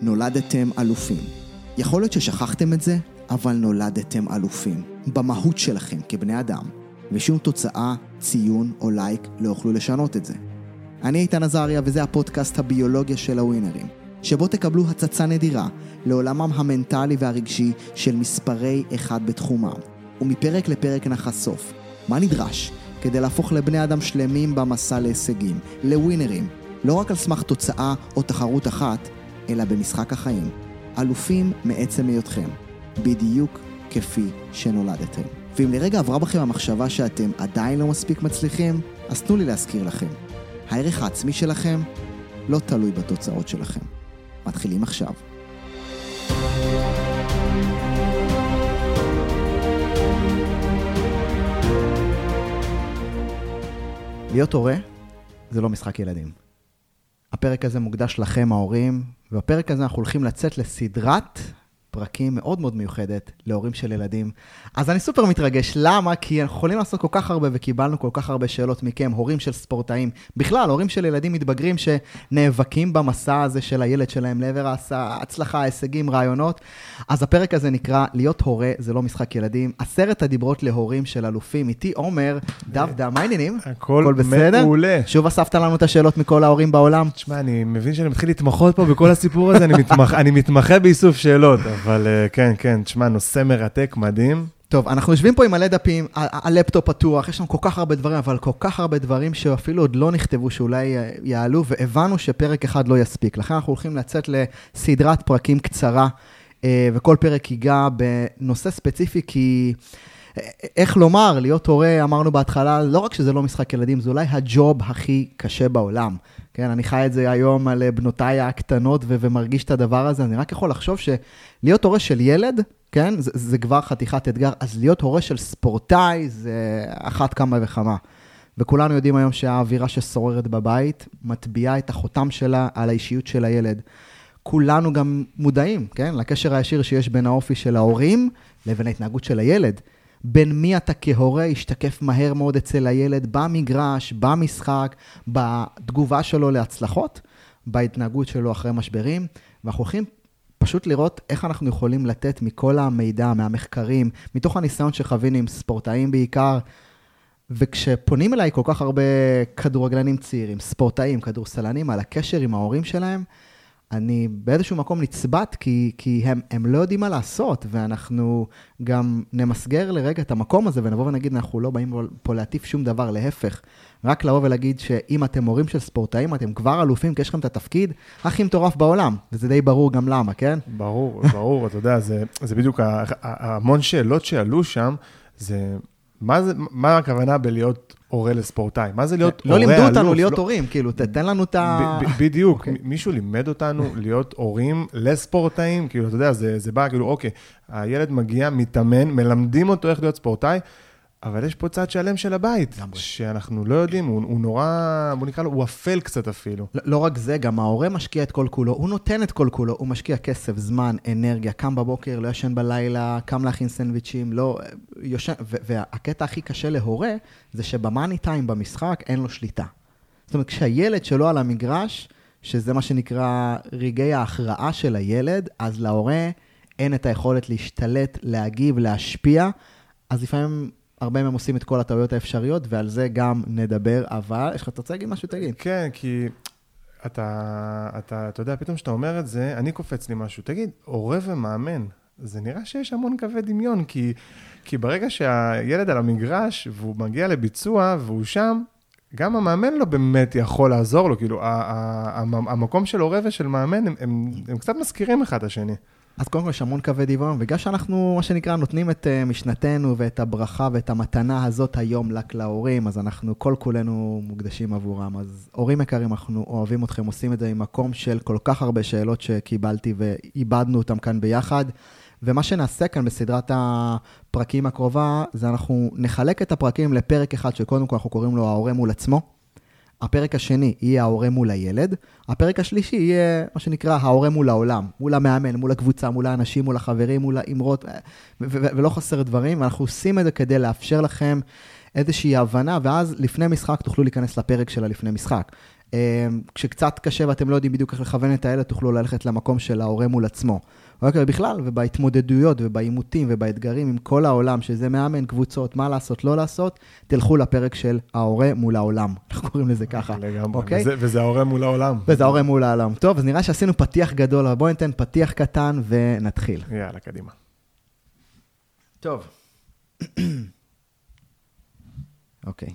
נולדתם אלופים. יכול להיות ששכחתם את זה, אבל נולדתם אלופים. במהות שלכם כבני אדם. ושום תוצאה, ציון או לייק לא יוכלו לשנות את זה. אני איתן עזריה וזה הפודקאסט הביולוגיה של הווינרים, שבו תקבלו הצצה נדירה לעולמם המנטלי והרגשי של מספרי אחד בתחומם. ומפרק לפרק נחשוף מה נדרש כדי להפוך לבני אדם שלמים במסע להישגים, לווינרים, לא רק על סמך תוצאה או תחרות אחת, אלא במשחק החיים. אלופים מעצם היותכם, בדיוק כפי שנולדתם. ואם לרגע עברה בכם המחשבה שאתם עדיין לא מספיק מצליחים, אז תנו לי להזכיר לכם. הערך העצמי שלכם לא תלוי בתוצאות שלכם. מתחילים עכשיו. להיות הורה זה לא משחק ילדים. הפרק הזה מוקדש לכם ההורים, ובפרק הזה אנחנו הולכים לצאת לסדרת פרקים מאוד מאוד מיוחדת להורים של ילדים. אז אני סופר מתרגש, למה? כי אנחנו יכולים לעשות כל כך הרבה וקיבלנו כל כך הרבה שאלות מכם, הורים של ספורטאים, בכלל, הורים של ילדים מתבגרים שנאבקים במסע הזה של הילד שלהם לעבר ההצלחה, הישגים, רעיונות. אז הפרק הזה נקרא להיות הורה זה לא משחק ילדים, עשרת הדיברות להורים של אלופים. איתי עומר, דוודה, מה העניינים? הכל בסדר? מעולה. שוב אספת לנו את השאלות מכל ההורים בעולם. תשמע, אני מבין שאני מתחיל להתמחות פה בכל הסיפור הזה, אני מתמחה באיסוף שאלות. אבל אה, כן, כן, תשמע, נושא מרתק, מדהים. טוב, אנחנו יושבים פה עם מלא דפים, הלפטופ פתוח, יש לנו כל כך הרבה דברים, אבל כל כך הרבה דברים שאפילו עוד לא נכתבו, שאולי אה, יעלו, והבנו שפרק אחד לא יספיק. לכן אנחנו הולכים לצאת לסדרת פרקים קצרה, אה, וכל פרק ייגע בנושא ספציפי, כי... איך לומר, להיות הורה, אמרנו בהתחלה, לא רק שזה לא משחק ילדים, זה אולי הג'וב הכי קשה בעולם. כן, אני חי את זה היום על בנותיי הקטנות ו- ומרגיש את הדבר הזה, אני רק יכול לחשוב שלהיות הורה של ילד, כן, זה, זה כבר חתיכת אתגר, אז להיות הורה של ספורטאי זה אחת כמה וכמה. וכולנו יודעים היום שהאווירה ששוררת בבית מטביעה את החותם שלה על האישיות של הילד. כולנו גם מודעים, כן, לקשר הישיר שיש בין האופי של ההורים לבין ההתנהגות של הילד. בין מי אתה כהורה ישתקף מהר מאוד אצל הילד במגרש, במשחק, בתגובה שלו להצלחות, בהתנהגות שלו אחרי משברים, ואנחנו הולכים פשוט לראות איך אנחנו יכולים לתת מכל המידע, מהמחקרים, מתוך הניסיון שחווינו עם ספורטאים בעיקר, וכשפונים אליי כל כך הרבה כדורגלנים צעירים, ספורטאים, כדורסלנים, על הקשר עם ההורים שלהם, אני באיזשהו מקום נצבט, כי, כי הם, הם לא יודעים מה לעשות, ואנחנו גם נמסגר לרגע את המקום הזה, ונבוא ונגיד, אנחנו לא באים פה להטיף שום דבר, להפך. רק לבוא ולהגיד שאם אתם הורים של ספורטאים, אתם כבר אלופים, כי יש לכם את התפקיד הכי מטורף בעולם, וזה די ברור גם למה, כן? ברור, ברור, אתה יודע, זה, זה בדיוק המון שאלות שעלו שם, זה מה, זה, מה הכוונה בלהיות הורה לספורטאי? מה זה להיות לא הורה אלוף? לא לימדו אותנו להיות לא- הורים, כאילו, תתן לנו את ה... בדיוק, אוקיי. מישהו לימד אותנו להיות הורים לספורטאים, כאילו, אתה יודע, זה בא, כאילו, אוקיי, הילד מגיע, מתאמן, מלמדים אותו איך להיות ספורטאי, אבל יש פה צד שלם של הבית, גמרי. שאנחנו לא יודעים, הוא, הוא נורא, בוא נקרא לו, הוא אפל קצת אפילו. לא, לא רק זה, גם ההורה משקיע את כל כולו, הוא נותן את כל כולו, הוא משקיע כסף, זמן, אנרגיה, קם בבוקר, לא ישן בלילה, קם להכין סנדוויצ'ים, לא, יושן, והקטע הכי קשה להורה, זה שבמאני טיים במשחק אין לו שליטה. זאת אומרת, כשהילד שלו על המגרש, שזה מה שנקרא רגעי ההכרעה של הילד, אז להורה אין את היכולת להשתלט, להגיב, להשפיע, אז לפעמים הרבה מהם עושים את כל הטעויות האפשריות, ועל זה גם נדבר, אבל יש לך, אתה רוצה להגיד משהו? תגיד. כן, כי אתה, אתה, אתה יודע, פתאום כשאתה אומר את זה, אני קופץ לי משהו. תגיד, הורה ומאמן, זה נראה שיש המון קווי דמיון, כי, כי ברגע שהילד על המגרש, והוא מגיע לביצוע, והוא שם, גם המאמן לא באמת יכול לעזור לו, כאילו, המקום של הורה ושל מאמן, הם, הם, הם קצת מזכירים אחד את השני. אז קודם כל יש המון קווי דמיון, בגלל שאנחנו, מה שנקרא, נותנים את uh, משנתנו ואת הברכה ואת המתנה הזאת היום רק להורים, אז אנחנו כל כולנו מוקדשים עבורם. אז הורים יקרים, אנחנו אוהבים אתכם, עושים את זה ממקום של כל כך הרבה שאלות שקיבלתי ואיבדנו אותם כאן ביחד. ומה שנעשה כאן בסדרת הפרקים הקרובה, זה אנחנו נחלק את הפרקים לפרק אחד, שקודם כל אנחנו קוראים לו ההורה מול עצמו. הפרק השני יהיה ההורה מול הילד, הפרק השלישי יהיה מה שנקרא ההורה מול העולם, מול המאמן, מול הקבוצה, מול האנשים, מול החברים, מול האמרות, ולא חסר דברים, ואנחנו עושים את זה כדי לאפשר לכם איזושהי הבנה, ואז לפני משחק תוכלו להיכנס לפרק של הלפני משחק. אה, כשקצת קשה ואתם לא יודעים בדיוק איך לכוון את הילד, תוכלו ללכת למקום של ההורה מול עצמו. אוקיי, בכלל, ובהתמודדויות ובעימותים ובאתגרים עם כל העולם, שזה מאמן קבוצות, מה לעשות, לא לעשות, תלכו לפרק של ההורה מול העולם. אנחנו קוראים לזה ככה. לגמרי, אוקיי? וזה, וזה ההורה מול העולם. וזה ההורה מול העולם. טוב, אז נראה שעשינו פתיח גדול, אבל בואו ניתן פתיח קטן ונתחיל. יאללה, קדימה. טוב. אוקיי.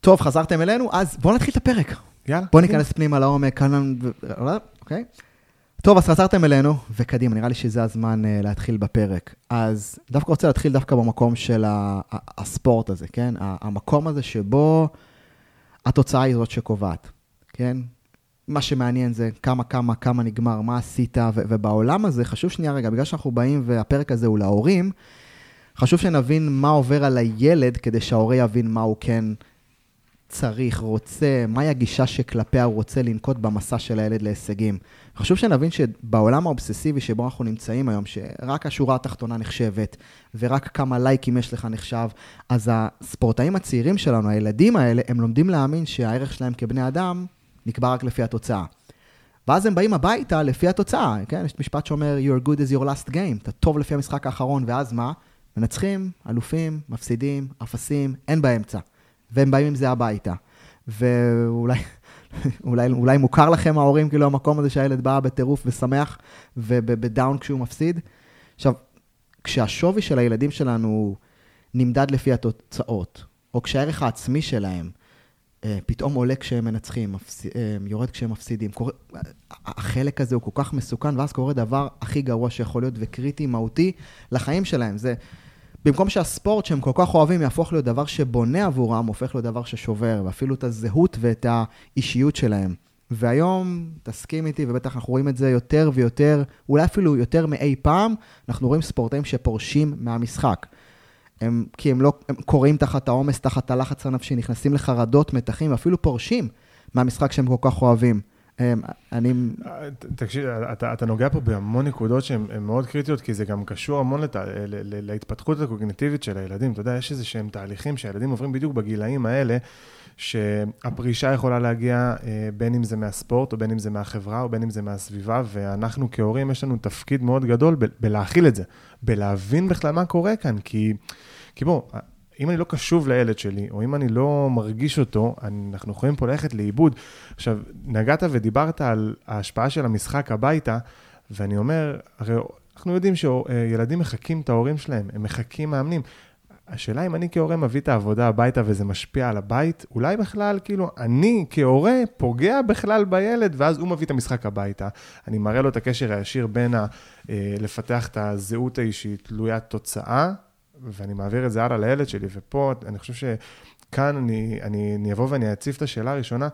טוב, חזרתם אלינו? אז בואו נתחיל את הפרק. יאללה. קדימה. ניכנס פנימה לעומק, כאן, ו- אוקיי? טוב, אז חזרתם אלינו, וקדימה, נראה לי שזה הזמן uh, להתחיל בפרק. אז דווקא רוצה להתחיל דווקא במקום של ה- ה- הספורט הזה, כן? ה- המקום הזה שבו התוצאה היא זאת שקובעת, כן? מה שמעניין זה כמה, כמה, כמה נגמר, מה עשית, ו- ובעולם הזה, חשוב שנייה רגע, בגלל שאנחנו באים והפרק הזה הוא להורים, חשוב שנבין מה עובר על הילד כדי שההורה יבין מה הוא כן צריך, רוצה, מהי הגישה שכלפיה הוא רוצה לנקוט במסע של הילד להישגים. חשוב שנבין שבעולם האובססיבי שבו אנחנו נמצאים היום, שרק השורה התחתונה נחשבת, ורק כמה לייקים יש לך נחשב, אז הספורטאים הצעירים שלנו, הילדים האלה, הם לומדים להאמין שהערך שלהם כבני אדם נקבע רק לפי התוצאה. ואז הם באים הביתה לפי התוצאה, כן? יש משפט שאומר, you're good as your last game, אתה טוב לפי המשחק האחרון, ואז מה? מנצחים, אלופים, מפסידים, אפסים, אין באמצע. והם באים עם זה הביתה. ואולי אולי, אולי מוכר לכם ההורים, כאילו המקום הזה שהילד בא בטירוף ושמח ובדאון כשהוא מפסיד. עכשיו, כשהשווי של הילדים שלנו נמדד לפי התוצאות, או כשהערך העצמי שלהם אה, פתאום עולה כשהם מנצחים, מפס... אה, יורד כשהם מפסידים, קורה... החלק הזה הוא כל כך מסוכן, ואז קורה דבר הכי גרוע שיכול להיות וקריטי, מהותי, לחיים שלהם. זה... במקום שהספורט שהם כל כך אוהבים יהפוך להיות דבר שבונה עבורם, הופך להיות דבר ששובר, ואפילו את הזהות ואת האישיות שלהם. והיום, תסכים איתי, ובטח אנחנו רואים את זה יותר ויותר, אולי אפילו יותר מאי פעם, אנחנו רואים ספורטאים שפורשים מהמשחק. הם, כי הם לא, הם קוראים תחת העומס, תחת הלחץ הנפשי, נכנסים לחרדות, מתחים, אפילו פורשים מהמשחק שהם כל כך אוהבים. אני... תקשיב, אתה, אתה נוגע פה בהמון נקודות שהן מאוד קריטיות, כי זה גם קשור המון לת, ל, להתפתחות הקוגניטיבית של הילדים. אתה יודע, יש איזה שהם תהליכים שהילדים עוברים בדיוק בגילאים האלה, שהפרישה יכולה להגיע אה, בין אם זה מהספורט, או בין אם זה מהחברה, או בין אם זה מהסביבה, ואנחנו כהורים, יש לנו תפקיד מאוד גדול ב, בלהכיל את זה, בלהבין בכלל מה קורה כאן, כי, כי בוא, אם אני לא קשוב לילד שלי, או אם אני לא מרגיש אותו, אנחנו יכולים פה ללכת לאיבוד. עכשיו, נגעת ודיברת על ההשפעה של המשחק הביתה, ואני אומר, הרי אנחנו יודעים שילדים מחקים את ההורים שלהם, הם מחקים מאמנים. השאלה אם אני כהורה מביא את העבודה הביתה וזה משפיע על הבית, אולי בכלל, כאילו, אני כהורה פוגע בכלל בילד, ואז הוא מביא את המשחק הביתה. אני מראה לו את הקשר הישיר בין ה, אה, לפתח את הזהות האישית תלוית תוצאה, ואני מעביר את זה הלאה לילד שלי, ופה אני חושב שכאן אני, אני, אני אבוא ואני אציף את השאלה הראשונה,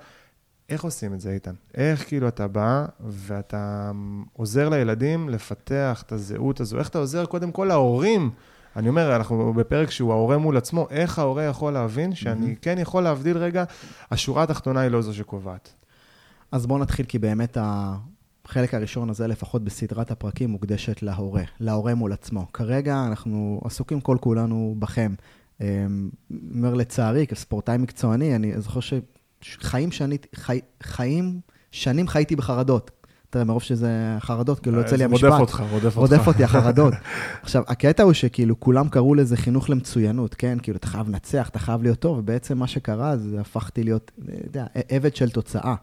איך עושים את זה, איתן? איך כאילו אתה בא ואתה עוזר לילדים לפתח את הזהות הזו? איך אתה עוזר קודם כל להורים? אני אומר, אנחנו בפרק שהוא ההורה מול עצמו, איך ההורה יכול להבין שאני mm-hmm. כן יכול להבדיל רגע, השורה התחתונה היא לא זו שקובעת. אז בואו נתחיל, כי באמת החלק הראשון הזה, לפחות בסדרת הפרקים, מוקדשת להורה, להורה מול עצמו. כרגע אנחנו עסוקים כל כולנו בכם. אומר לצערי, כספורטאי מקצועני, אני זוכר שחיים שאני, חי, חיים, שנים חייתי בחרדות. תראה, מרוב שזה חרדות, כאילו, לא יוצא לי המשפט. רודף אותך, רודף אותך. רודף אותי החרדות. עכשיו, הקטע הוא שכאילו כולם קראו לזה חינוך למצוינות, כן? כאילו, אתה חייב לנצח, אתה חייב להיות טוב, ובעצם מה שקרה זה הפכתי להיות, אתה יודע, עבד של תוצאה.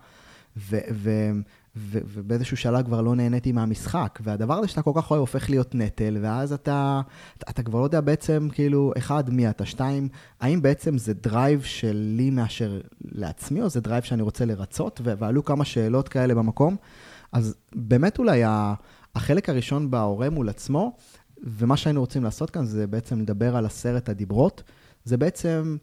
ו- ו- ו- ובאיזשהו שלב כבר לא נהניתי מהמשחק, והדבר הזה שאתה כל כך אוהב הופך להיות נטל, ואז אתה, אתה כבר לא יודע בעצם, כאילו, אחד, מי אתה, שתיים, האם בעצם זה drive שלי מאשר לעצמי, או זה דרייב שאני רוצה לרצות, ועלו כמה שאלות כאלה במקום. אז באמת אולי החלק הראשון בהורה מול עצמו, ומה שהיינו רוצים לעשות כאן זה בעצם לדבר על עשרת הדיברות. זה בעצם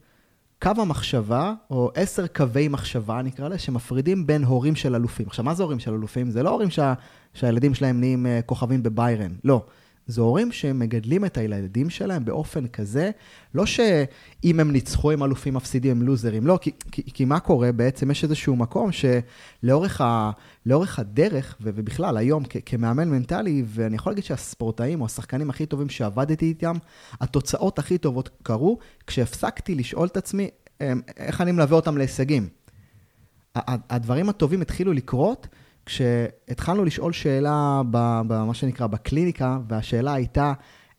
קו המחשבה, או עשר קווי מחשבה נקרא לה, שמפרידים בין הורים של אלופים. עכשיו, מה זה הורים של אלופים? זה לא הורים שה, שהילדים שלהם נהיים uh, כוכבים בביירן, לא. זה הורים שמגדלים את הילדים שלהם באופן כזה, לא שאם הם ניצחו הם אלופים מפסידים הם לוזרים, לא, כי, כי, כי מה קורה? בעצם יש איזשהו מקום שלאורך ה, הדרך, ובכלל היום כ, כמאמן מנטלי, ואני יכול להגיד שהספורטאים או השחקנים הכי טובים שעבדתי איתם, התוצאות הכי טובות קרו כשהפסקתי לשאול את עצמי איך אני מלווה אותם להישגים. הדברים הטובים התחילו לקרות כשהתחלנו לשאול שאלה במה שנקרא בקליניקה, והשאלה הייתה,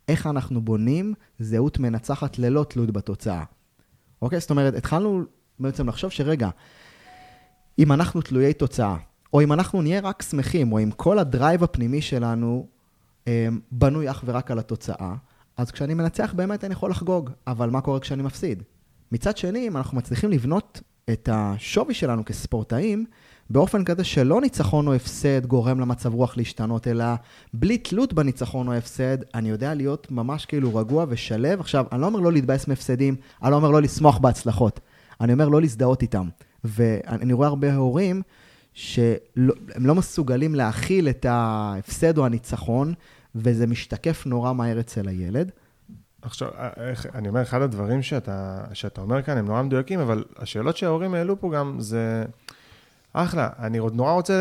איך אנחנו בונים זהות מנצחת ללא תלות בתוצאה. אוקיי? זאת אומרת, התחלנו בעצם לחשוב שרגע, אם אנחנו תלויי תוצאה, או אם אנחנו נהיה רק שמחים, או אם כל הדרייב הפנימי שלנו אה, בנוי אך ורק על התוצאה, אז כשאני מנצח באמת אני יכול לחגוג, אבל מה קורה כשאני מפסיד? מצד שני, אם אנחנו מצליחים לבנות את השווי שלנו כספורטאים, באופן כזה שלא ניצחון או הפסד גורם למצב רוח להשתנות, אלא בלי תלות בניצחון או הפסד, אני יודע להיות ממש כאילו רגוע ושלב. עכשיו, אני לא אומר לא להתבאס מהפסדים, אני לא אומר לא לשמוח בהצלחות, אני אומר לא להזדהות איתם. ואני רואה הרבה הורים שהם לא מסוגלים להכיל את ההפסד או הניצחון, וזה משתקף נורא מהר אצל הילד. עכשיו, אני אומר, אחד הדברים שאתה, שאתה אומר כאן הם נורא מדויקים, אבל השאלות שההורים העלו פה גם זה... אחלה, אני עוד נורא רוצה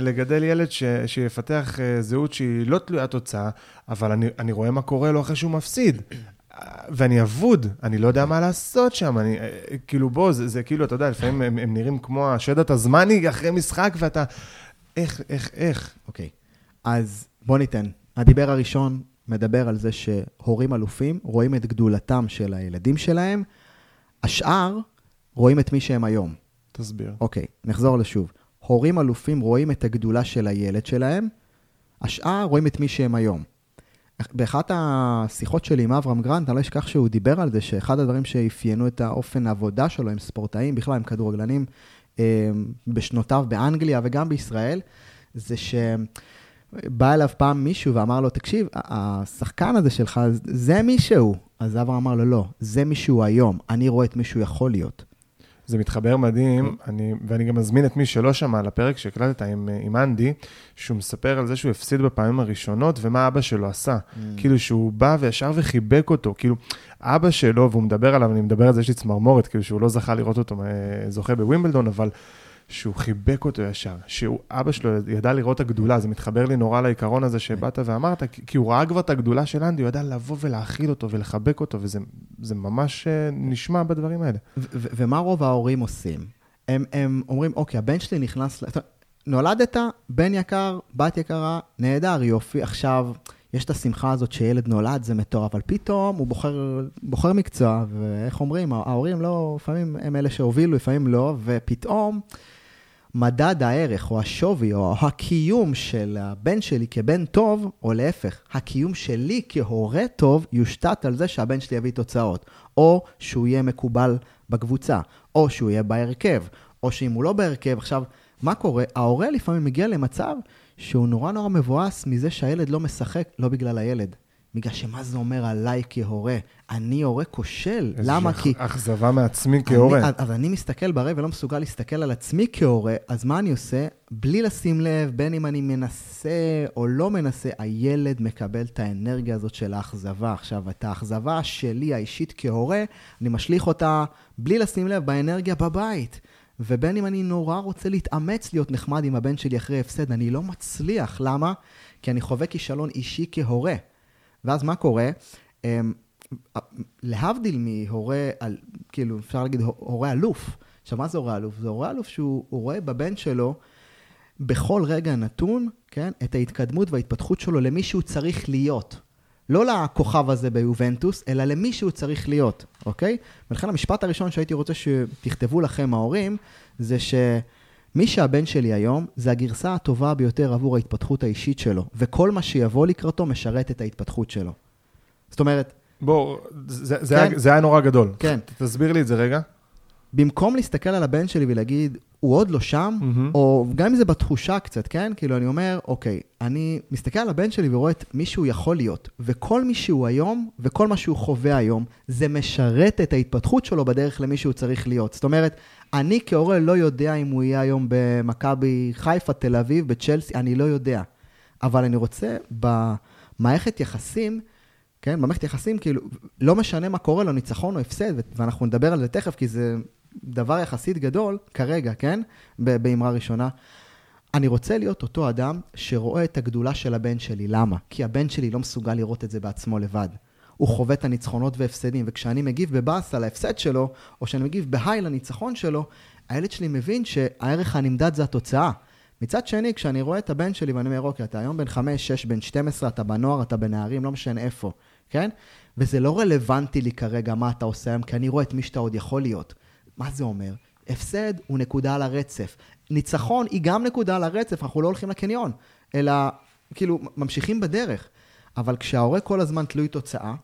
לגדל ילד ש, שיפתח אה, זהות שהיא לא תלויה תוצאה, אבל אני, אני רואה מה קורה לו אחרי שהוא מפסיד. ואני אבוד, אני לא יודע מה לעשות שם, אני, אה, כאילו בוא, זה, זה כאילו, אתה יודע, לפעמים הם, הם נראים כמו השד התזמני אחרי משחק, ואתה, איך, איך, איך. אוקיי, אז בוא ניתן. הדיבר הראשון מדבר על זה שהורים אלופים רואים את גדולתם של הילדים שלהם, השאר רואים את מי שהם היום. תסביר. אוקיי, נחזור לשוב. הורים אלופים רואים את הגדולה של הילד שלהם, השאר רואים את מי שהם היום. באחת השיחות שלי עם אברהם גרנט, אני לא אשכח שהוא דיבר על זה, שאחד הדברים שאפיינו את האופן העבודה שלו עם ספורטאים, בכלל עם כדורגלנים אה, בשנותיו באנגליה וגם בישראל, זה שבא אליו פעם מישהו ואמר לו, תקשיב, השחקן הזה שלך, זה מישהו. אז אברהם אמר לו, לא, זה מישהו היום, אני רואה את מישהו יכול להיות. זה מתחבר מדהים, אני, ואני גם מזמין את מי שלא שמע על הפרק שהקלטת עם, עם אנדי, שהוא מספר על זה שהוא הפסיד בפעמים הראשונות, ומה אבא שלו עשה. Mm. כאילו שהוא בא וישר וחיבק אותו, כאילו, אבא שלו, והוא מדבר עליו, אני מדבר על זה, יש לי צמרמורת, כאילו שהוא לא זכה לראות אותו אה, זוכה בווימבלדון, אבל שהוא חיבק אותו ישר, שהוא, אבא שלו ידע לראות את הגדולה, זה מתחבר לי נורא לעיקרון הזה שבאת ואמרת, כי הוא ראה כבר את הגדולה של אנדי, הוא ידע לבוא ולהכיל אותו ולחבק אותו, וזה ממש אה, נשמע בדברים האלה. ומה רוב ההורים עושים? הם, הם אומרים, אוקיי, הבן שלי נכנס, נולדת, בן יקר, בת יקרה, נהדר, יופי, עכשיו... יש את השמחה הזאת שילד נולד, זה מטורף, אבל פתאום הוא בוחר, בוחר מקצוע, ואיך אומרים, ההורים לא, לפעמים הם אלה שהובילו, לפעמים לא, ופתאום מדד הערך או השווי או הקיום של הבן שלי כבן טוב, או להפך, הקיום שלי כהורה טוב יושתת על זה שהבן שלי יביא תוצאות, או שהוא יהיה מקובל בקבוצה, או שהוא יהיה בהרכב, או שאם הוא לא בהרכב, עכשיו, מה קורה? ההורה לפעמים מגיע למצב שהוא נורא נורא מבואס מזה שהילד לא משחק, לא בגלל הילד. בגלל שמה זה אומר עליי כהורה? אני הורה כושל. למה? כי... איזושהי אכזבה מעצמי כהורה. אז אני מסתכל ברי ולא מסוגל להסתכל על עצמי כהורה, אז מה אני עושה? בלי לשים לב, בין אם אני מנסה או לא מנסה, הילד מקבל את האנרגיה הזאת של האכזבה. עכשיו, את האכזבה שלי האישית כהורה, אני משליך אותה בלי לשים לב באנרגיה בבית. ובין אם אני נורא רוצה להתאמץ להיות נחמד עם הבן שלי אחרי הפסד, אני לא מצליח. למה? כי אני חווה כישלון אישי כהורה. ואז מה קורה? אמ, להבדיל מהורה, כאילו, אפשר להגיד הורה אלוף. עכשיו, מה זה הורה אלוף? זה הורה אלוף שהוא רואה בבן שלו בכל רגע נתון, כן, את ההתקדמות וההתפתחות שלו למי שהוא צריך להיות. לא לכוכב הזה ביובנטוס, אלא למי שהוא צריך להיות, אוקיי? ולכן המשפט הראשון שהייתי רוצה שתכתבו לכם, ההורים, זה שמי שהבן שלי היום, זה הגרסה הטובה ביותר עבור ההתפתחות האישית שלו, וכל מה שיבוא לקראתו משרת את ההתפתחות שלו. זאת אומרת... בוא, זה, זה, כן? היה, זה היה נורא גדול. כן. תסביר לי את זה רגע. במקום להסתכל על הבן שלי ולהגיד, הוא עוד לא שם, mm-hmm. או גם אם זה בתחושה קצת, כן? כאילו, אני אומר, אוקיי, אני מסתכל על הבן שלי ורואה את מי שהוא יכול להיות, וכל מי שהוא היום, וכל מה שהוא חווה היום, זה משרת את ההתפתחות שלו בדרך למי שהוא צריך להיות. זאת אומרת, אני כהורה לא יודע אם הוא יהיה היום במכבי חיפה, תל אביב, בצ'לסי, אני לא יודע. אבל אני רוצה, ב... מערכת יחסים, כן, במערכת יחסים, כאילו, לא משנה מה קורה לו, ניצחון או הפסד, ואנחנו נדבר על זה תכף, כי זה דבר יחסית גדול, כרגע, כן, באמרה ראשונה. אני רוצה להיות אותו אדם שרואה את הגדולה של הבן שלי. למה? כי הבן שלי לא מסוגל לראות את זה בעצמו לבד. הוא חווה את הניצחונות והפסדים, וכשאני מגיב בבאס על ההפסד שלו, או שאני מגיב בהיי לניצחון שלו, הילד שלי מבין שהערך הנמדד זה התוצאה. מצד שני, כשאני רואה את הבן שלי ואני אומר, אוקיי, אתה היום בן 5, 6, בן 12, אתה בנוער, אתה בנערים, לא משנה איפה, כן? וזה לא רלוונטי לי כרגע מה אתה עושה היום, כי אני רואה את מי שאתה עוד יכול להיות. מה זה אומר? הפסד הוא נקודה על הרצף. ניצחון היא גם נקודה על הרצף, אנחנו לא הולכים לקניון, אלא כאילו ממשיכים בדרך. אבל כשההורה כל הזמן תלוי תוצאה,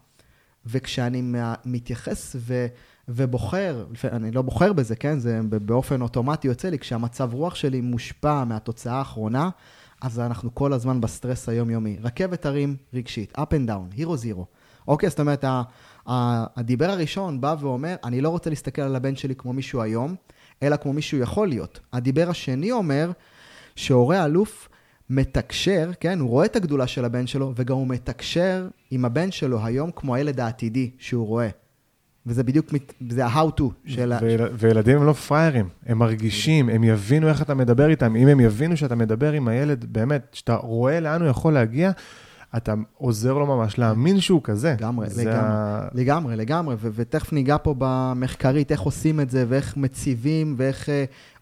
וכשאני מתייחס ו, ובוחר, אני לא בוחר בזה, כן? זה באופן אוטומטי יוצא לי, כשהמצב רוח שלי מושפע מהתוצאה האחרונה, אז אנחנו כל הזמן בסטרס היומיומי. רכבת הרים רגשית, up and down, hero zero. אוקיי, זאת אומרת, הדיבר הראשון בא ואומר, אני לא רוצה להסתכל על הבן שלי כמו מישהו היום, אלא כמו מישהו יכול להיות. הדיבר השני אומר, שהורה אלוף מתקשר, כן, הוא רואה את הגדולה של הבן שלו, וגם הוא מתקשר עם הבן שלו היום כמו הילד העתידי שהוא רואה. וזה בדיוק, זה ה-how to של ה... וילדים הם לא פראיירים, הם מרגישים, הם יבינו איך אתה מדבר איתם. אם הם יבינו שאתה מדבר עם הילד, באמת, שאתה רואה לאן הוא יכול להגיע, אתה עוזר לו ממש להאמין שהוא כזה. לגמרי, לגמרי, ה... לגמרי, לגמרי, ותכף ניגע פה במחקרית, איך עושים את זה, ואיך מציבים, ואיך uh,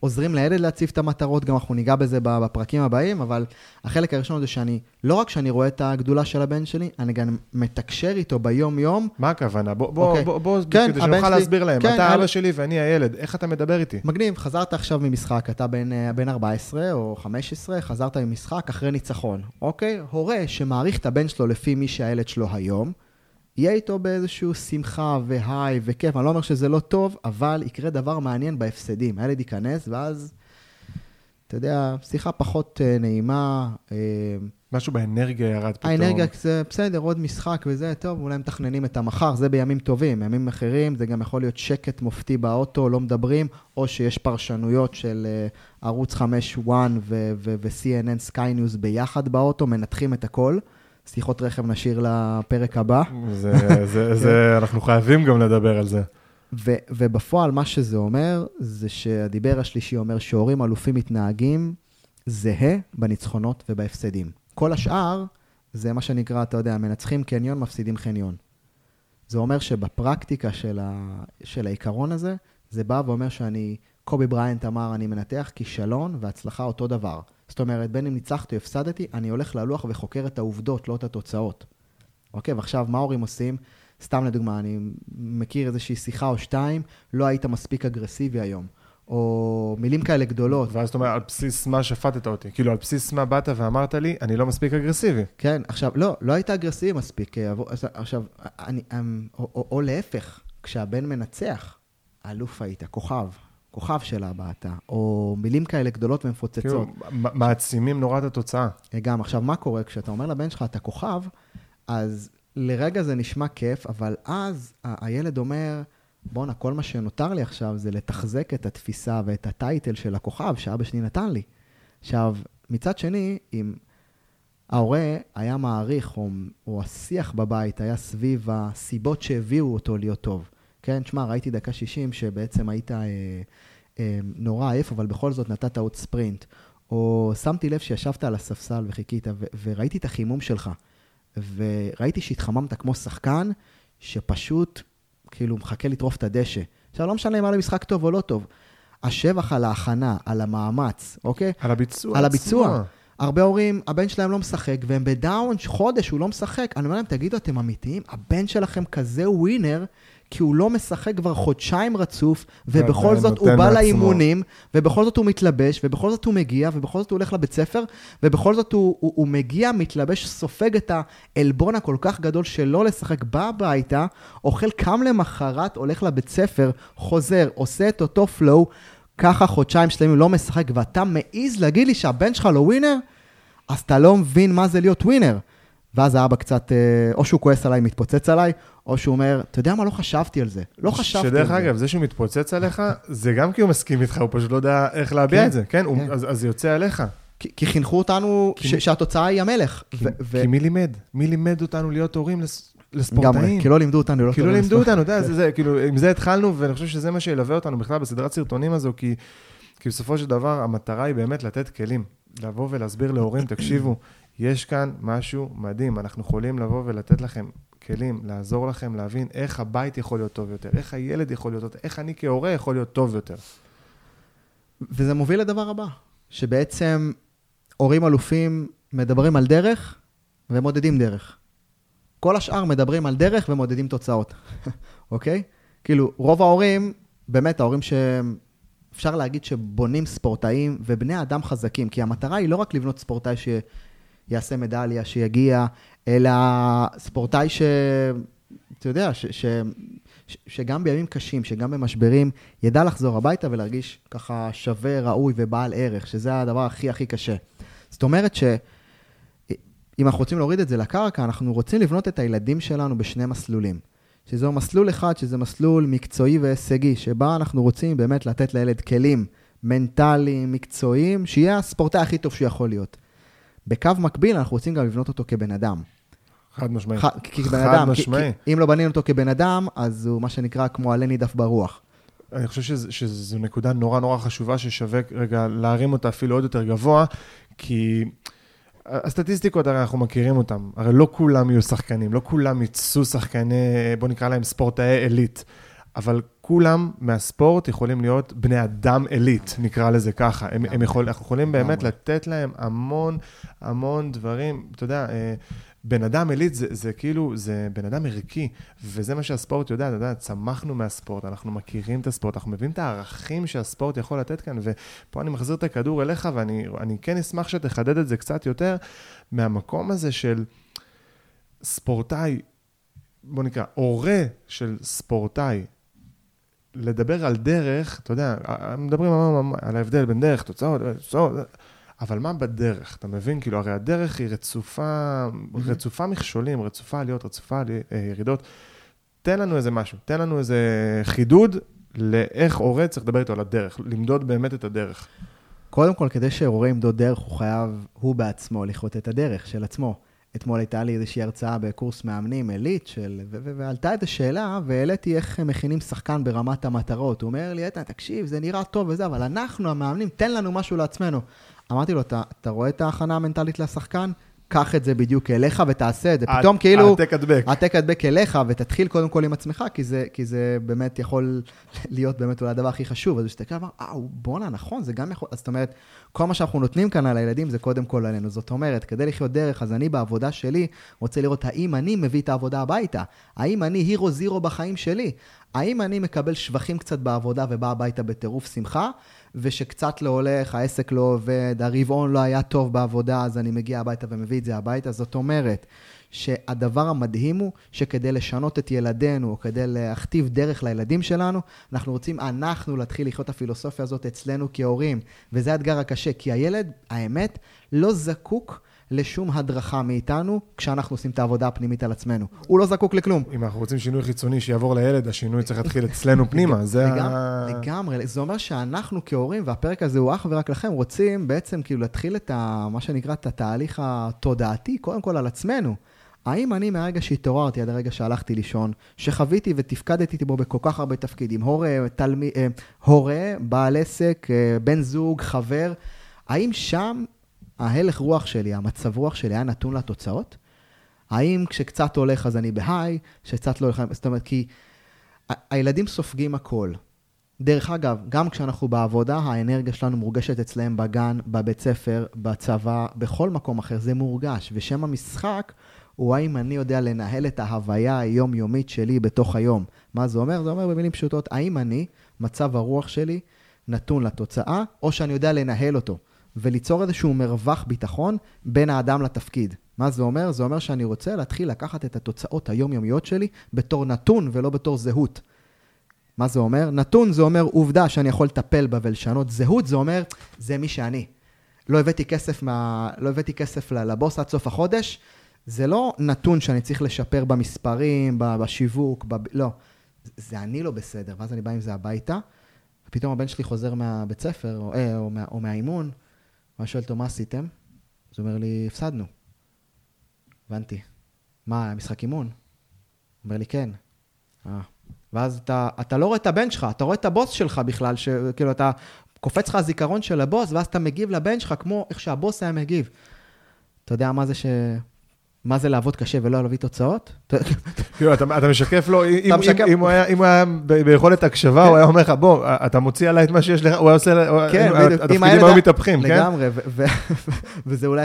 עוזרים לילד להציב את המטרות, גם אנחנו ניגע בזה בפרקים הבאים, אבל החלק הראשון זה שאני, לא רק שאני רואה את הגדולה של הבן שלי, אני גם מתקשר איתו ביום-יום. מה הכוונה? בוא, בוא, okay. אוקיי. בוא, בוא כן, כדי שנוכל להסביר להם. כן, אתה אבא שלי ואני הילד, איך אתה מדבר איתי? מגניב, חזרת עכשיו ממשחק, אתה בן, אה, בן 14 או 15, חזרת ממשחק אחרי ניצחון, אוקיי? הורה שמעריך את הבן שלו לפי מי שהילד שלו היום, יהיה איתו באיזושהי שמחה והיי וכיף. אני לא אומר שזה לא טוב, אבל יקרה דבר מעניין בהפסדים. הילד ייכנס, ואז, אתה יודע, שיחה פחות uh, נעימה. Uh, משהו באנרגיה ירד פתאום. האנרגיה זה בסדר, עוד משחק וזה, טוב, אולי מתכננים את המחר, זה בימים טובים. בימים אחרים זה גם יכול להיות שקט מופתי באוטו, לא מדברים, או שיש פרשנויות של uh, ערוץ 5 1 ו-CNN Sky News ביחד באוטו, מנתחים את הכל. שיחות רכב נשאיר לפרק הבא. זה, זה, זה, אנחנו חייבים גם לדבר על זה. ו, ובפועל, מה שזה אומר, זה שהדיבר השלישי אומר שהורים אלופים מתנהגים זהה בניצחונות ובהפסדים. כל השאר, זה מה שנקרא, אתה יודע, מנצחים קניון, מפסידים חניון. זה אומר שבפרקטיקה של, ה, של העיקרון הזה, זה בא ואומר שאני, קובי בריינט אמר, אני מנתח כישלון והצלחה אותו דבר. זאת אומרת, בין אם ניצחתי או הפסדתי, אני הולך ללוח וחוקר את העובדות, לא את התוצאות. אוקיי, ועכשיו, מה ההורים עושים? סתם לדוגמה, אני מכיר איזושהי שיחה או שתיים, לא היית מספיק אגרסיבי היום. או מילים כאלה גדולות. ואז אתה אומר, על בסיס מה שפטת אותי? כאילו, על בסיס מה באת ואמרת לי, אני לא מספיק אגרסיבי. כן, עכשיו, לא, לא היית אגרסיבי מספיק. אה, עכשיו, אני, אמ, או, או, או להפך, כשהבן מנצח, אלוף היית, כוכב, כוכב שלה בעטה, או מילים כאלה גדולות ומפוצצות. כאילו, מעצימים נורא את התוצאה. גם, עכשיו, מה קורה? כשאתה אומר לבן שלך, אתה כוכב, אז לרגע זה נשמע כיף, אבל אז הילד אומר, בואנה, כל מה שנותר לי עכשיו זה לתחזק את התפיסה ואת הטייטל של הכוכב שאבא שלי נתן לי. עכשיו, מצד שני, אם ההורה היה מעריך, או, או השיח בבית היה סביב הסיבות שהביאו אותו להיות טוב. כן, תשמע, ראיתי דקה 60 שבעצם היית אה, אה, נורא עייף, אבל בכל זאת נתת עוד ספרינט. או שמתי לב שישבת על הספסל וחיכית, ו- וראיתי את החימום שלך. וראיתי שהתחממת כמו שחקן, שפשוט כאילו מחכה לטרוף את הדשא. עכשיו, לא משנה אם היה משחק טוב או לא טוב. השבח על ההכנה, על המאמץ, אוקיי? על הביצוע על הביצוע. עצמו. הרבה הורים, הבן שלהם לא משחק, והם בדאון חודש, הוא לא משחק. אני אומר להם, תגידו, אתם אמיתיים? הבן שלכם כזה ווינר, כי הוא לא משחק כבר חודשיים רצוף, ובכל זאת הוא בא לאימונים, ובכל זאת הוא מתלבש, ובכל זאת הוא מגיע, ובכל זאת הוא הולך לבית ספר, ובכל זאת הוא, הוא, הוא מגיע, מתלבש, סופג את העלבון הכל כך גדול שלא לשחק, בא הביתה, אוכל, קם למחרת, הולך לבית ספר, חוזר, עושה את אותו פלואו, ככה חודשיים שלמים לא משחק, ואתה מעז להגיד לי שהבן שלך לא ווינר? אז אתה לא מבין מה זה להיות ווינר. ואז האבא קצת, אה, או שהוא כועס עליי, מתפוצץ עליי, או שהוא אומר, אתה יודע מה, לא חשבתי על זה. לא חשבתי על זה. שדרך אגב, זה שהוא מתפוצץ עליך, זה גם כי הוא מסכים איתך, הוא פשוט לא יודע איך להביע כן, את זה, כן? כן. אז זה יוצא עליך. כי, כי חינכו אותנו כי- ש, שהתוצאה היא המלך. כי, ו- ו- כי מי לימד? מי לימד אותנו להיות הורים לס- לספורטאים? לגמרי, כי לא לימדו אותנו להיות כאילו טובים לימדו בספורט. אותנו, אתה יודע, זה, זה, כאילו, עם זה התחלנו, ואני חושב שזה מה שילווה אותנו בכלל בסדרת סרטונים הזו, כי, כי בסופו של דבר המטרה היא באמת לתת כלים. לבוא ולהסביר להורים, תקשיבו, יש כאן משהו מדהים, אנחנו יכולים לבוא ולתת לכם כלים, לעזור לכם להבין איך הבית יכול להיות טוב יותר, איך הילד יכול להיות יותר, איך אני כהורה יכול להיות טוב יותר. וזה מוביל לדבר הבא, שבעצם הורים אלופים מדברים על דרך ומודדים דרך. כל השאר מדברים על דרך ומודדים תוצאות, אוקיי? כאילו, רוב ההורים, באמת ההורים שאפשר להגיד שבונים ספורטאים ובני אדם חזקים, כי המטרה היא לא רק לבנות ספורטאי שיעשה מדליה, שיגיע, אלא ספורטאי ש... אתה יודע, ש... ש... ש- שגם בימים קשים, שגם במשברים, ידע לחזור הביתה ולהרגיש ככה שווה, ראוי ובעל ערך, שזה הדבר הכי הכי קשה. זאת אומרת שאם אנחנו רוצים להוריד את זה לקרקע, אנחנו רוצים לבנות את הילדים שלנו בשני מסלולים. שזה מסלול אחד, שזה מסלול מקצועי והישגי, שבה אנחנו רוצים באמת לתת לילד כלים מנטליים, מקצועיים, שיהיה הספורטאי הכי טוב שיכול להיות. בקו מקביל, אנחנו רוצים גם לבנות אותו כבן אדם. חד משמעי. ח- כי כבן חד אדם, כי- משמעי. כי אם לא בנינו אותו כבן אדם, אז הוא מה שנקרא כמו עלה נידף ברוח. אני חושב שז, שזו נקודה נורא נורא חשובה ששווה רגע להרים אותה אפילו עוד יותר גבוה, כי הסטטיסטיקות, הרי אנחנו מכירים אותן, הרי לא כולם יהיו שחקנים, לא כולם יצאו שחקני, בוא נקרא להם ספורטאי עילית, אבל כולם מהספורט יכולים להיות בני אדם עילית, נקרא לזה ככה. הם, הם יכול, אנחנו יכולים באמת. לתת להם המון המון דברים, אתה יודע, אה, בן אדם עילית זה, זה כאילו, זה בן אדם ערכי, וזה מה שהספורט יודע, אתה יודע, צמחנו מהספורט, אנחנו מכירים את הספורט, אנחנו מבינים את הערכים שהספורט יכול לתת כאן, ופה אני מחזיר את הכדור אליך, ואני אני כן אשמח שתחדד את זה קצת יותר, מהמקום הזה של ספורטאי, בוא נקרא, הורה של ספורטאי, לדבר על דרך, אתה יודע, מדברים המון על ההבדל בין דרך, תוצאות, תוצאות, אבל מה בדרך? אתה מבין? כאילו, הרי הדרך היא רצופה, רצופה מכשולים, רצופה עליות, רצופה אה, ירידות. תן לנו איזה משהו, תן לנו איזה חידוד לאיך הורה צריך לדבר איתו על הדרך, למדוד באמת את הדרך. קודם כל, כדי שהורה ימדוד דרך, הוא חייב, הוא בעצמו, לחיות את הדרך של עצמו. אתמול הייתה לי איזושהי הרצאה בקורס מאמנים, עילית, של... ועלתה איזו שאלה, והעליתי איך מכינים שחקן ברמת המטרות. הוא אומר לי, איתן, תקשיב, זה נראה טוב וזה, אבל אנחנו, המאמנים, תן לנו משהו לעצמנו. אמרתי לו, אתה רואה את ההכנה המנטלית לשחקן? קח את זה בדיוק אליך ותעשה את זה. פתאום כאילו... העתק הדבק. העתק הדבק אליך, ותתחיל קודם כל עם עצמך, כי זה, כי זה באמת יכול להיות באמת אולי הדבר הכי חשוב. אז הוא הסתכל ואמר, אה, בואנה, נכון, זה גם יכול... אז זאת אומרת, כל מה שאנחנו נותנים כאן על הילדים זה קודם כל עלינו. זאת אומרת, כדי לחיות דרך, אז אני בעבודה שלי רוצה לראות האם אני מביא את העבודה הביתה. האם אני הירו זירו בחיים שלי. האם אני מקבל שבחים קצת בעבודה ובא הביתה בטירוף שמחה, ושקצת לא הולך, העסק לא עובד, הרבעון לא היה טוב בעבודה, אז אני מגיע הביתה ומביא את זה הביתה. זאת אומרת, שהדבר המדהים הוא שכדי לשנות את ילדינו, או כדי להכתיב דרך לילדים שלנו, אנחנו רוצים אנחנו להתחיל לחיות את הפילוסופיה הזאת אצלנו כהורים. וזה האתגר הקשה, כי הילד, האמת, לא זקוק לשום הדרכה מאיתנו כשאנחנו עושים את העבודה הפנימית על עצמנו. הוא לא זקוק לכלום. אם אנחנו רוצים שינוי חיצוני שיעבור לילד, השינוי צריך להתחיל אצלנו פנימה, זה לגמרי, ה... לגמרי, זה אומר שאנחנו כהורים, והפרק הזה הוא אך ורק לכם, רוצים בעצם כאילו להתחיל את ה, מה שנקרא, את התהליך התודעתי, קודם כל על עצמנו. האם אני מהרגע שהתעוררתי עד הרגע שהלכתי לישון, שחוויתי ותפקדתי בו בכל כך הרבה תפקידים, הורה, תלמי, אה, הורה, בעל עסק, אה, בן זוג, חבר, האם שם ההלך רוח שלי, המצב רוח שלי היה נתון לתוצאות? האם כשקצת הולך אז אני בהיי, כשקצת לא הולך, זאת אומרת, כי הילדים סופגים הכל. דרך אגב, גם כשאנחנו בעבודה, האנרגיה שלנו מורגשת אצלם בגן, בבית ספר, בצבא, בכל מקום אחר, זה מורגש. ושם המשחק הוא האם אני יודע לנהל את ההוויה היומיומית שלי בתוך היום. מה זה אומר? זה אומר במילים פשוטות, האם אני, מצב הרוח שלי, נתון לתוצאה, או שאני יודע לנהל אותו, וליצור איזשהו מרווח ביטחון בין האדם לתפקיד. מה זה אומר? זה אומר שאני רוצה להתחיל לקחת את התוצאות היומיומיות שלי בתור נתון ולא בתור זהות. מה זה אומר? נתון זה אומר עובדה שאני יכול לטפל בה ולשנות. זהות זה אומר, זה מי שאני. לא הבאתי כסף, מה... לא הבאתי כסף לבוס עד סוף החודש, זה לא נתון שאני צריך לשפר במספרים, בשיווק, ב... לא. זה אני לא בסדר, ואז אני בא עם זה הביתה, ופתאום הבן שלי חוזר מהבית ספר, או, אה, או, מה, או מהאימון, ואני שואל אותו, מה עשיתם? אז הוא אומר לי, הפסדנו. הבנתי. מה, היה משחק אימון? הוא אומר לי, כן. אה. ואז אתה, אתה לא רואה את הבן שלך, אתה רואה את הבוס שלך בכלל, שכאילו אתה, קופץ לך הזיכרון של הבוס, ואז אתה מגיב לבן שלך כמו איך שהבוס היה מגיב. אתה יודע מה זה ש... מה זה לעבוד קשה ולא להביא תוצאות? כאילו, אתה, משקף לו, אם, הוא היה, ביכולת הקשבה, כן. הוא היה אומר לך, בוא, אתה מוציא עליי את מה שיש לך, הוא היה עושה, כן. התפקידים היו מתהפכים, כן? לגמרי, וזה אולי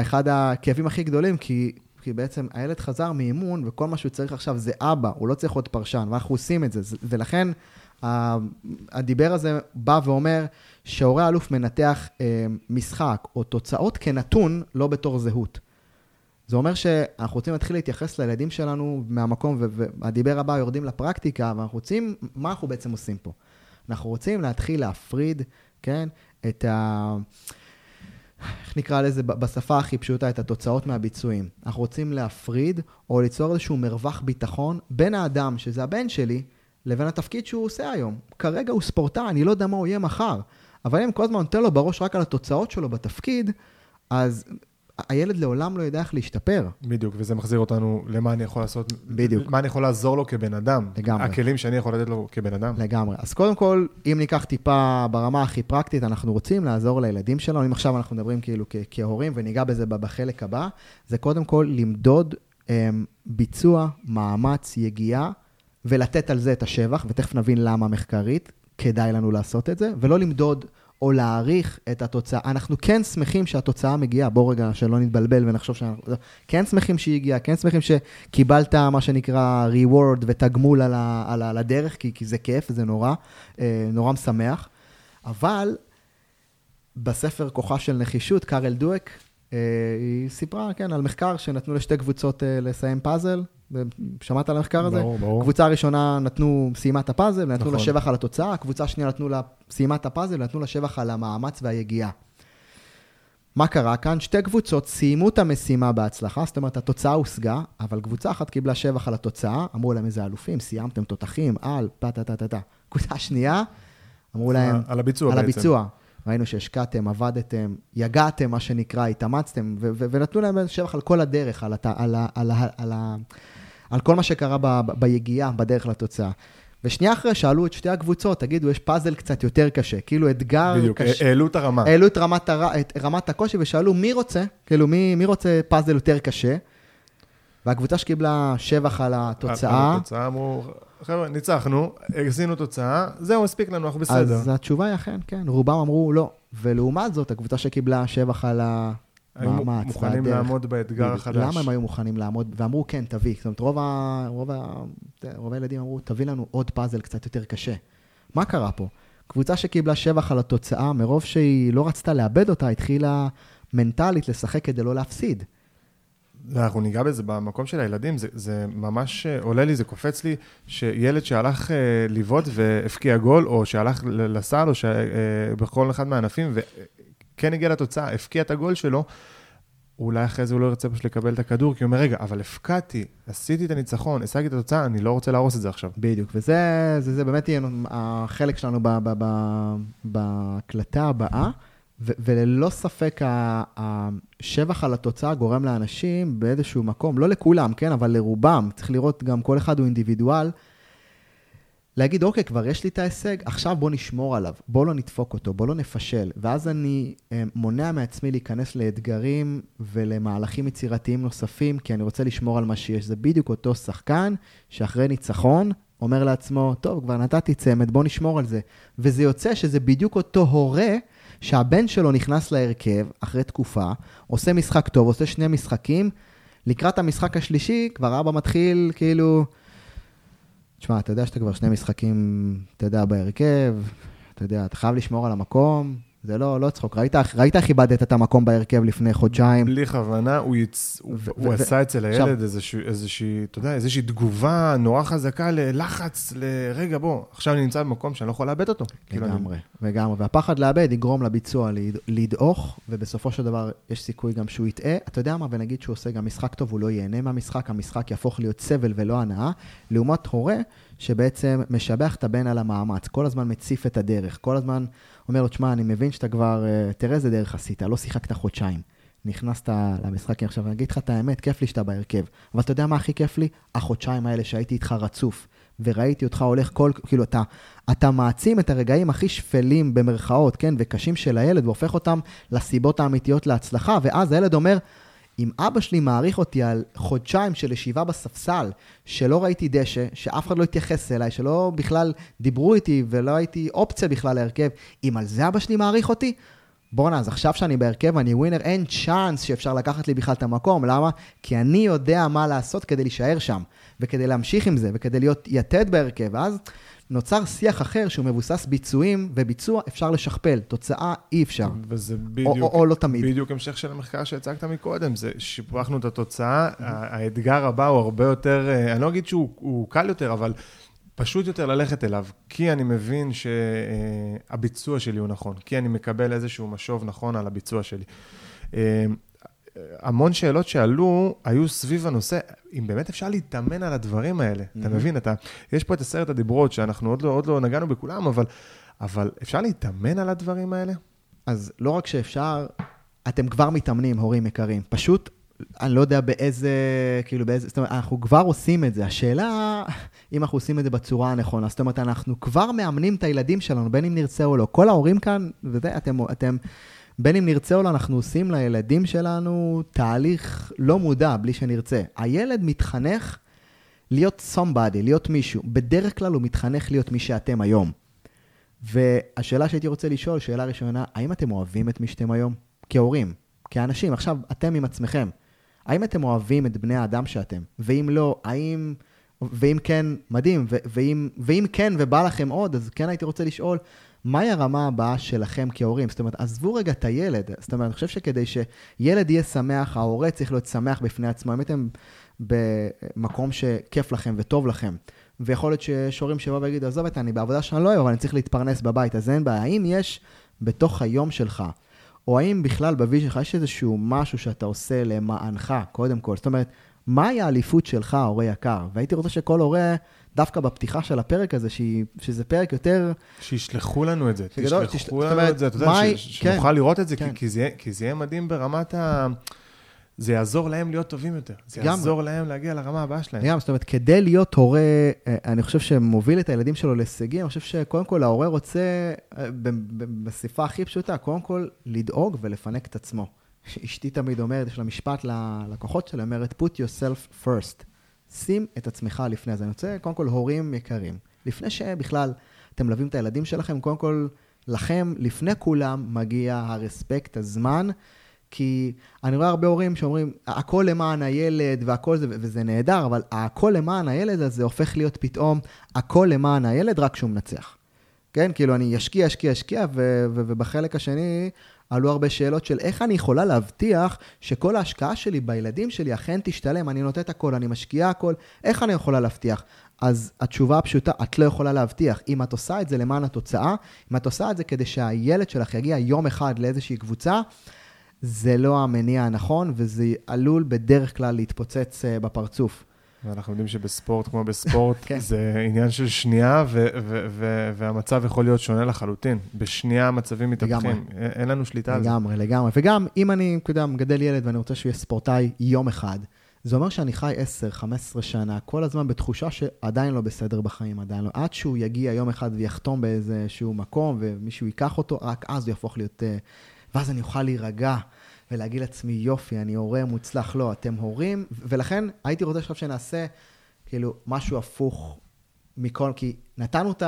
אחד הכאבים הכי גדולים, כי, כי בעצם הילד חזר מאימון, וכל מה שהוא צריך עכשיו זה אבא, הוא לא צריך עוד פרשן, ואנחנו עושים את זה, ולכן הדיבר הזה בא ואומר שהורה אלוף מנתח אה, משחק או תוצאות כנתון, לא בתור זהות. זה אומר שאנחנו רוצים להתחיל להתייחס לילדים שלנו מהמקום, והדיבר הבא יורדים לפרקטיקה, ואנחנו רוצים, מה אנחנו בעצם עושים פה? אנחנו רוצים להתחיל להפריד, כן, את ה... איך נקרא לזה בשפה הכי פשוטה, את התוצאות מהביצועים. אנחנו רוצים להפריד או ליצור איזשהו מרווח ביטחון בין האדם, שזה הבן שלי, לבין התפקיד שהוא עושה היום. כרגע הוא ספורטאי, אני לא יודע מה הוא יהיה מחר. אבל אם כל הזמן נותן לו בראש רק על התוצאות שלו בתפקיד, אז הילד לעולם לא ידע איך להשתפר. בדיוק, וזה מחזיר אותנו למה אני יכול לעשות, בדיוק. מה אני יכול לעזור לו כבן אדם. לגמרי. הכלים שאני יכול לתת לו כבן אדם. לגמרי. אז קודם כל, אם ניקח טיפה ברמה הכי פרקטית, אנחנו רוצים לעזור לילדים שלנו, אם עכשיו אנחנו מדברים כאילו כהורים, וניגע בזה בחלק הבא, זה קודם כל למדוד um, ביצוע, מאמץ, יגיעה, ולתת על זה את השבח, ותכף נבין למה מחקרית כדאי לנו לעשות את זה, ולא למדוד או להעריך את התוצאה. אנחנו כן שמחים שהתוצאה מגיעה, בואו רגע שלא נתבלבל ונחשוב שאנחנו... כן שמחים שהיא הגיעה, כן שמחים שקיבלת מה שנקרא reward ותגמול על, ה, על, על הדרך, כי, כי זה כיף, זה נורא, אה, נורא משמח. אבל בספר כוחה של נחישות, קארל דואק, אה, היא סיפרה, כן, על מחקר שנתנו לשתי קבוצות אה, לסיים פאזל, שמעת על המחקר הזה? ברור, ברור. קבוצה הראשונה נתנו, סיימה את הפאזל, נתנו נכון. לה שבח על התוצאה, הקבוצה השנייה נתנו לה, סיימה את הפאזל, נתנו לה שבח על המאמץ והיגיעה. מה קרה כאן? שתי קבוצות סיימו את המשימה בהצלחה, זאת אומרת, התוצאה הושגה, אבל קבוצה אחת קיבלה שבח על התוצאה, אמרו להם איזה אלופים, סיימתם תותחים, על, פה, טה, טה, טה, טה. קבוצה שנייה, אמרו להם... על הביצוע על בעצם. הביצוע. ראינו שהשקעתם, עבדתם, יגעתם, מה שנקרא, התאמצתם, ונתנו להם שבח על כל הדרך, על, הת- על, ה- על, ה- על, ה- על כל מה שקרה ב- ב- ביגיעה, בדרך לתוצאה. ושנייה אחרי שאלו את שתי הקבוצות, תגידו, יש פאזל קצת יותר קשה, כאילו אתגר בדיוק, קשה. העלו את הרמה. העלו את רמת, הר... את רמת הקושי ושאלו, מי רוצה? כאילו, מי, מי רוצה פאזל יותר קשה? והקבוצה שקיבלה שבח על התוצאה... על התוצאה אמרו, חבר'ה, ניצחנו, עשינו תוצאה, זהו, הספיק לנו, אנחנו בסדר. אז התשובה היא אכן, כן, רובם אמרו לא. ולעומת זאת, הקבוצה שקיבלה שבח על המאמץ, היו מוכנים והדרך, לעמוד באתגר החדש. למה הם היו מוכנים לעמוד? ואמרו, כן, תביא. זאת אומרת, רוב, ה, רוב, ה, רוב הילדים אמרו, תביא לנו עוד פאזל קצת יותר קשה. מה קרה פה? קבוצה שקיבלה שבח על התוצאה, מרוב שהיא לא רצתה לאבד אותה, התחילה מנטלית לשחק כדי לא להפסיד. אנחנו ניגע בזה במקום של הילדים, זה, זה ממש עולה לי, זה קופץ לי, שילד שהלך אה, לבעוט והפקיע גול, או שהלך לסל, או שבכל אה, אחד מהענפים, וכן הגיע לתוצאה, הפקיע את הגול שלו, אולי אחרי זה הוא לא ירצה פשוט לקבל את הכדור, כי הוא אומר, רגע, אבל הפקעתי, עשיתי את הניצחון, השגתי את התוצאה, אני לא רוצה להרוס את זה עכשיו. בדיוק, וזה זה, זה באמת יהיה החלק שלנו בהקלטה הבאה. ו- וללא ספק השבח על התוצאה גורם לאנשים באיזשהו מקום, לא לכולם, כן, אבל לרובם, צריך לראות גם כל אחד הוא אינדיבידואל, להגיד, אוקיי, כבר יש לי את ההישג, עכשיו בוא נשמור עליו, בוא לא נדפוק אותו, בוא לא נפשל. ואז אני אה, מונע מעצמי להיכנס לאתגרים ולמהלכים יצירתיים נוספים, כי אני רוצה לשמור על מה שיש. זה בדיוק אותו שחקן שאחרי ניצחון אומר לעצמו, טוב, כבר נתתי צמד, בוא נשמור על זה. וזה יוצא שזה בדיוק אותו הורה שהבן שלו נכנס להרכב אחרי תקופה, עושה משחק טוב, עושה שני משחקים, לקראת המשחק השלישי כבר אבא מתחיל כאילו... תשמע, אתה יודע שאתה כבר שני משחקים, אתה יודע, בהרכב, אתה יודע, אתה חייב לשמור על המקום, זה לא, לא צחוק. ראית, ראית איך איבדת את המקום בהרכב לפני חודשיים? בלי כוונה, הוא, יצ... ו- הוא ו- עשה אצל הילד. איזושהי, איזושהי, אתה יודע, איזושהי תגובה נורא חזקה ללחץ, לרגע, בוא, עכשיו אני נמצא במקום שאני לא יכול לאבד אותו. כאילו, לגמרי, אני... לגמרי. והפחד לאבד יגרום לביצוע לדעוך, ובסופו של דבר יש סיכוי גם שהוא יטעה. אתה יודע מה, ונגיד שהוא עושה גם משחק טוב, הוא לא ייהנה מהמשחק, המשחק יהפוך להיות סבל ולא הנאה, לעומת הורה שבעצם משבח את הבן על המאמץ, כל הזמן מציף את הדרך, כל הזמן אומר לו, תשמע, אני מבין שאתה כבר, אה, תראה איזה דרך עשית, לא שיחקת חודשיים. נכנסת למשחק, עכשיו אני אגיד לך את האמת, כיף לי שאתה בהרכב. אבל אתה יודע מה הכי כיף לי? החודשיים האלה שהייתי איתך רצוף, וראיתי אותך הולך כל, כאילו, אתה, אתה מעצים את הרגעים הכי שפלים במרכאות, כן, וקשים של הילד, והופך אותם לסיבות האמיתיות להצלחה, ואז הילד אומר, אם אבא שלי מעריך אותי על חודשיים של ישיבה בספסל, שלא ראיתי דשא, שאף אחד לא התייחס אליי, שלא בכלל דיברו איתי ולא הייתי אופציה בכלל להרכב, אם על זה אבא שלי מעריך אותי, בואנה, אז עכשיו שאני בהרכב, אני ווינר, אין צ'אנס שאפשר לקחת לי בכלל את המקום. למה? כי אני יודע מה לעשות כדי להישאר שם, וכדי להמשיך עם זה, וכדי להיות יתד בהרכב. ואז נוצר שיח אחר שהוא מבוסס ביצועים, וביצוע אפשר לשכפל, תוצאה אי אפשר. וזה בדיוק, או, או, או לא תמיד. בדיוק המשך של המחקר שהצגת מקודם, זה שיפרחנו את התוצאה, האתגר הבא הוא הרבה יותר, אה, אני לא אגיד שהוא קל יותר, אבל פשוט יותר ללכת אליו, כי אני מבין שהביצוע שלי הוא נכון, כי אני מקבל איזשהו משוב נכון על הביצוע שלי. המון שאלות שעלו היו סביב הנושא, אם באמת אפשר להתאמן על הדברים האלה. Mm-hmm. אתה מבין, אתה, יש פה את עשרת הדיברות שאנחנו עוד לא, עוד לא נגענו בכולם, אבל, אבל אפשר להתאמן על הדברים האלה? אז לא רק שאפשר, אתם כבר מתאמנים, הורים יקרים. פשוט, אני לא יודע באיזה, כאילו באיזה, זאת אומרת, אנחנו כבר עושים את זה. השאלה, אם אנחנו עושים את זה בצורה הנכונה. זאת אומרת, אנחנו כבר מאמנים את הילדים שלנו, בין אם נרצה או לא. כל ההורים כאן, וזה, אתם, אתם בין אם נרצה או לא, אנחנו עושים לילדים שלנו תהליך לא מודע, בלי שנרצה. הילד מתחנך להיות somebody, להיות מישהו. בדרך כלל הוא מתחנך להיות מי שאתם היום. והשאלה שהייתי רוצה לשאול, שאלה ראשונה, האם אתם אוהבים את מי שאתם היום? כהורים, כאנשים, עכשיו, אתם עם עצמכם. האם אתם אוהבים את בני האדם שאתם? ואם לא, האם... ואם כן, מדהים, ו- ואם, ואם כן ובא לכם עוד, אז כן הייתי רוצה לשאול, מהי הרמה הבאה שלכם כהורים? זאת אומרת, עזבו רגע את הילד. זאת אומרת, אני חושב שכדי שילד יהיה שמח, ההורה צריך להיות שמח בפני עצמו. אם הייתם במקום שכיף לכם וטוב לכם, ויכול להיות שיש הורים שבאו ויגידו, עזוב את אני בעבודה שאני לא אוהב, אבל אני צריך להתפרנס בבית, אז אין בעיה. האם יש בתוך היום שלך, או האם בכלל ב vision שלך יש איזשהו משהו שאתה עושה למענך, קודם כל? זאת אומרת, מהי האליפות שלך, הורה יקר? והייתי רוצה שכל הורה... דווקא בפתיחה של הפרק הזה, שהיא, שזה פרק יותר... שישלחו לנו את זה, שגדול, תשלחו תשל... לנו אומרת, את זה, אתה יודע, ש... כן, שנוכל לראות את זה, כן. כי, כי, זה, כי זה יהיה מדהים ברמת ה... זה יעזור להם להיות טובים יותר. זה גם, יעזור להם להגיע לרמה הבאה שלהם. גם, זאת אומרת, כדי להיות הורה, אה, אני חושב שמוביל את הילדים שלו להישגים, אני חושב שקודם כל ההורה רוצה, אה, בשפה הכי פשוטה, קודם כל לדאוג ולפנק את עצמו. אשתי תמיד אומרת, יש לה משפט ללקוחות שלה, אומרת, put yourself first. שים את עצמך לפני זה. אני רוצה, קודם כל, הורים יקרים. לפני שבכלל אתם מלווים את הילדים שלכם, קודם כל, לכם, לפני כולם, מגיע הרספקט, הזמן, כי אני רואה הרבה הורים שאומרים, הכל למען הילד והכל זה, וזה נהדר, אבל הכל למען הילד הזה הופך להיות פתאום הכל למען הילד רק כשהוא מנצח. כן? כאילו, אני אשקיע, אשקיע, אשקיע, ובחלק השני, עלו הרבה שאלות של איך אני יכולה להבטיח שכל ההשקעה שלי בילדים שלי אכן תשתלם, אני נותנת הכל, אני משקיעה הכל, איך אני יכולה להבטיח? אז התשובה הפשוטה, את לא יכולה להבטיח. אם את עושה את זה למען התוצאה, אם את עושה את זה כדי שהילד שלך יגיע יום אחד לאיזושהי קבוצה, זה לא המניע הנכון, וזה עלול בדרך כלל להתפוצץ אה, בפרצוף. ואנחנו יודעים שבספורט, כמו בספורט, כן. זה עניין של שנייה, ו- ו- ו- והמצב יכול להיות שונה לחלוטין. בשנייה המצבים מתהפכים, אין לנו שליטה על זה. לגמרי, לגמרי. וגם, אם אני, אתה יודע, מגדל ילד ואני רוצה שהוא יהיה ספורטאי יום אחד, זה אומר שאני חי 10-15 שנה, כל הזמן בתחושה שעדיין לא בסדר בחיים, עדיין לא. עד שהוא יגיע יום אחד ויחתום באיזשהו מקום, ומישהו ייקח אותו, רק אז הוא יהפוך להיות... אה, ואז אני אוכל להירגע. ולהגיד לעצמי, יופי, אני הורה מוצלח. לא, אתם הורים, ולכן הייתי רוצה עכשיו שנעשה כאילו משהו הפוך מכל, כי נתנו את,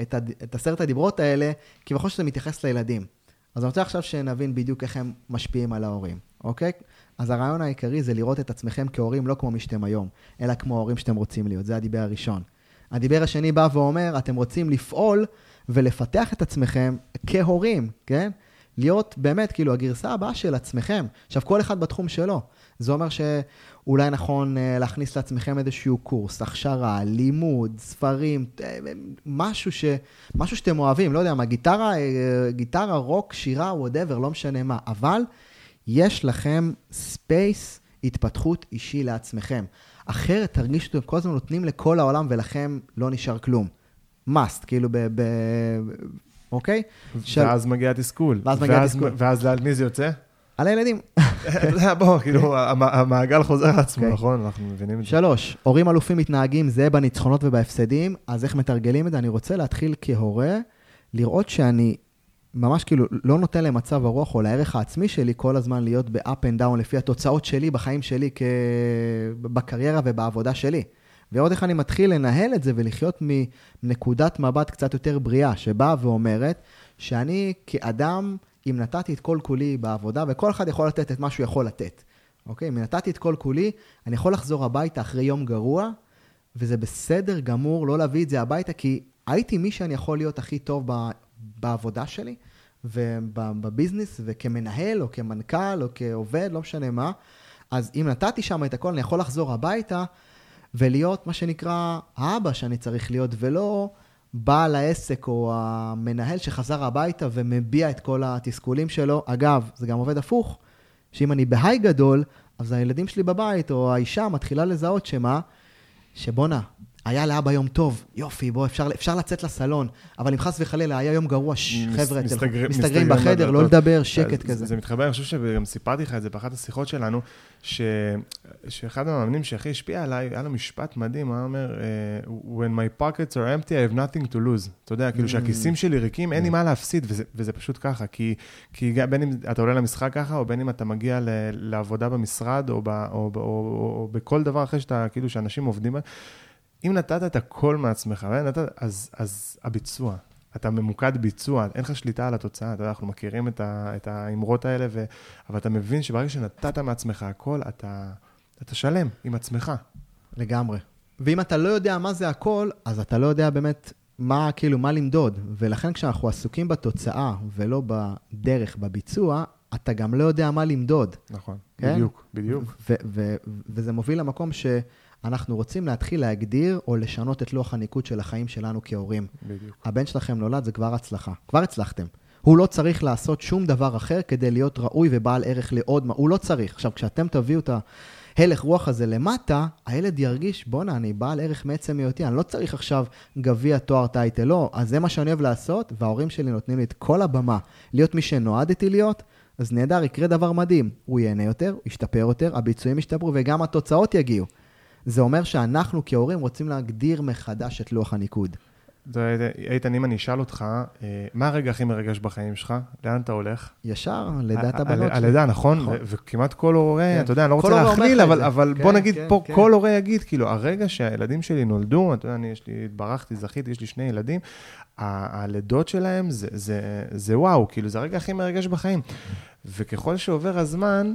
את, את עשרת הדיברות האלה, כביכול שזה מתייחס לילדים. אז אני רוצה עכשיו שנבין בדיוק איך הם משפיעים על ההורים, אוקיי? אז הרעיון העיקרי זה לראות את עצמכם כהורים לא כמו מי שאתם היום, אלא כמו ההורים שאתם רוצים להיות. זה הדיבר הראשון. הדיבר השני בא ואומר, אתם רוצים לפעול ולפתח את עצמכם כהורים, כן? להיות באמת כאילו הגרסה הבאה של עצמכם. עכשיו, כל אחד בתחום שלו. זה אומר שאולי נכון אה, להכניס לעצמכם איזשהו קורס, הכשרה, לימוד, ספרים, אה, משהו, ש, משהו שאתם אוהבים, לא יודע מה, גיטרה, אה, גיטרה, רוק, שירה, whatever, לא משנה מה, אבל יש לכם space התפתחות אישי לעצמכם. אחרת תרגישו שאתם כל הזמן נותנים לכל העולם ולכם לא נשאר כלום. must, כאילו ב... ב אוקיי? ואז מגיע התסכול. ואז מגיע התסכול. ואז על מי זה יוצא? על הילדים. בוא, כאילו, המעגל חוזר על עצמו, אוקיי. נכון? אנחנו מבינים את זה. שלוש, הורים אלופים מתנהגים זה בניצחונות ובהפסדים, אז איך מתרגלים את זה? אני רוצה להתחיל כהורה, לראות שאני ממש כאילו לא נותן למצב הרוח או לערך העצמי שלי כל הזמן להיות ב-up and down לפי התוצאות שלי בחיים שלי. בקריירה ובעבודה שלי. ועוד איך אני מתחיל לנהל את זה ולחיות מנקודת מבט קצת יותר בריאה, שבאה ואומרת שאני כאדם, אם נתתי את כל כולי בעבודה, וכל אחד יכול לתת את מה שהוא יכול לתת, אוקיי? אם נתתי את כל כולי, אני יכול לחזור הביתה אחרי יום גרוע, וזה בסדר גמור לא להביא את זה הביתה, כי הייתי מי שאני יכול להיות הכי טוב ב... בעבודה שלי, ובביזנס, וכמנהל, או כמנכ"ל, או כעובד, לא משנה מה. אז אם נתתי שם את הכל, אני יכול לחזור הביתה ולהיות מה שנקרא האבא שאני צריך להיות, ולא בעל העסק או המנהל שחזר הביתה ומביע את כל התסכולים שלו. אגב, זה גם עובד הפוך, שאם אני בהיי גדול, אז הילדים שלי בבית, או האישה מתחילה לזהות שמה? שבואנה, היה לאבא יום טוב, יופי, בוא, אפשר, אפשר לצאת לסלון, אבל אם חס וחלילה היה יום גרוע, ש, חבר'ה, מסתגר, מסתגרים בחדר, לא לדבר, שקט זה, כזה. זה מתחבר, אני חושב שגם סיפרתי לך את זה באחת השיחות שלנו, ש, שאחד המאמנים שהכי השפיע עליי, היה לו משפט מדהים, הוא היה אומר, uh, When my pockets are empty, I have nothing to lose. אתה יודע, כאילו שהכיסים שלי ריקים, אין לי מה להפסיד, וזה, וזה פשוט ככה, כי, כי בין אם אתה עולה למשחק ככה, או בין אם אתה מגיע ל, לעבודה במשרד, או, ב, או, או, או, או, או בכל דבר אחר שאתה, כאילו, שאנשים עובדים, אם נתת את הכל מעצמך, נתת, אז, אז הביצוע, אתה ממוקד ביצוע, אין לך שליטה על התוצאה, אתה יודע, אנחנו מכירים את, ה, את האמרות האלה, ו, אבל אתה מבין שברגע שנתת מעצמך הכל, אתה, אתה שלם עם עצמך. לגמרי. ואם אתה לא יודע מה זה הכל, אז אתה לא יודע באמת מה, כאילו, מה למדוד. ולכן כשאנחנו עסוקים בתוצאה ולא בדרך, בביצוע, אתה גם לא יודע מה למדוד. נכון, כן? בדיוק, בדיוק. ו- ו- וזה מוביל למקום ש... אנחנו רוצים להתחיל להגדיר או לשנות את לוח הניקוד של החיים שלנו כהורים. בדיוק. הבן שלכם נולד, זה כבר הצלחה. כבר הצלחתם. הוא לא צריך לעשות שום דבר אחר כדי להיות ראוי ובעל ערך לעוד מה. הוא לא צריך. עכשיו, כשאתם תביאו את ההלך רוח הזה למטה, הילד ירגיש, בואנה, אני בעל ערך מעצם היותי, אני לא צריך עכשיו גביע, תואר, טייטל, לא. אז זה מה שאני אוהב לעשות, וההורים שלי נותנים לי את כל הבמה להיות מי שנועדתי להיות, אז נהדר, יקרה דבר מדהים. הוא ייהנה יותר, הוא ישתפר יותר, הביצועים ישתפרו וגם התוצאות יגיעו. זה אומר שאנחנו כהורים רוצים להגדיר מחדש את לוח הניקוד. איתן, אם אני אשאל אותך, אה, מה הרגע הכי מרגש בחיים שלך? לאן אתה הולך? ישר, לידת הבנות שלי. הלידה, נכון? נכון. וכמעט כל הורה, כן. אתה יודע, אני לא רוצה להכליל, אבל בוא כן, נגיד כן, פה, כל הורה יגיד, כאילו, הרגע שהילדים שלי נולדו, אתה יודע, אני, יש לי, התברכתי, זכיתי, יש לי שני ילדים, הלידות שלהם זה וואו, כאילו, זה הרגע הכי מרגש בחיים. וככל שעובר הזמן,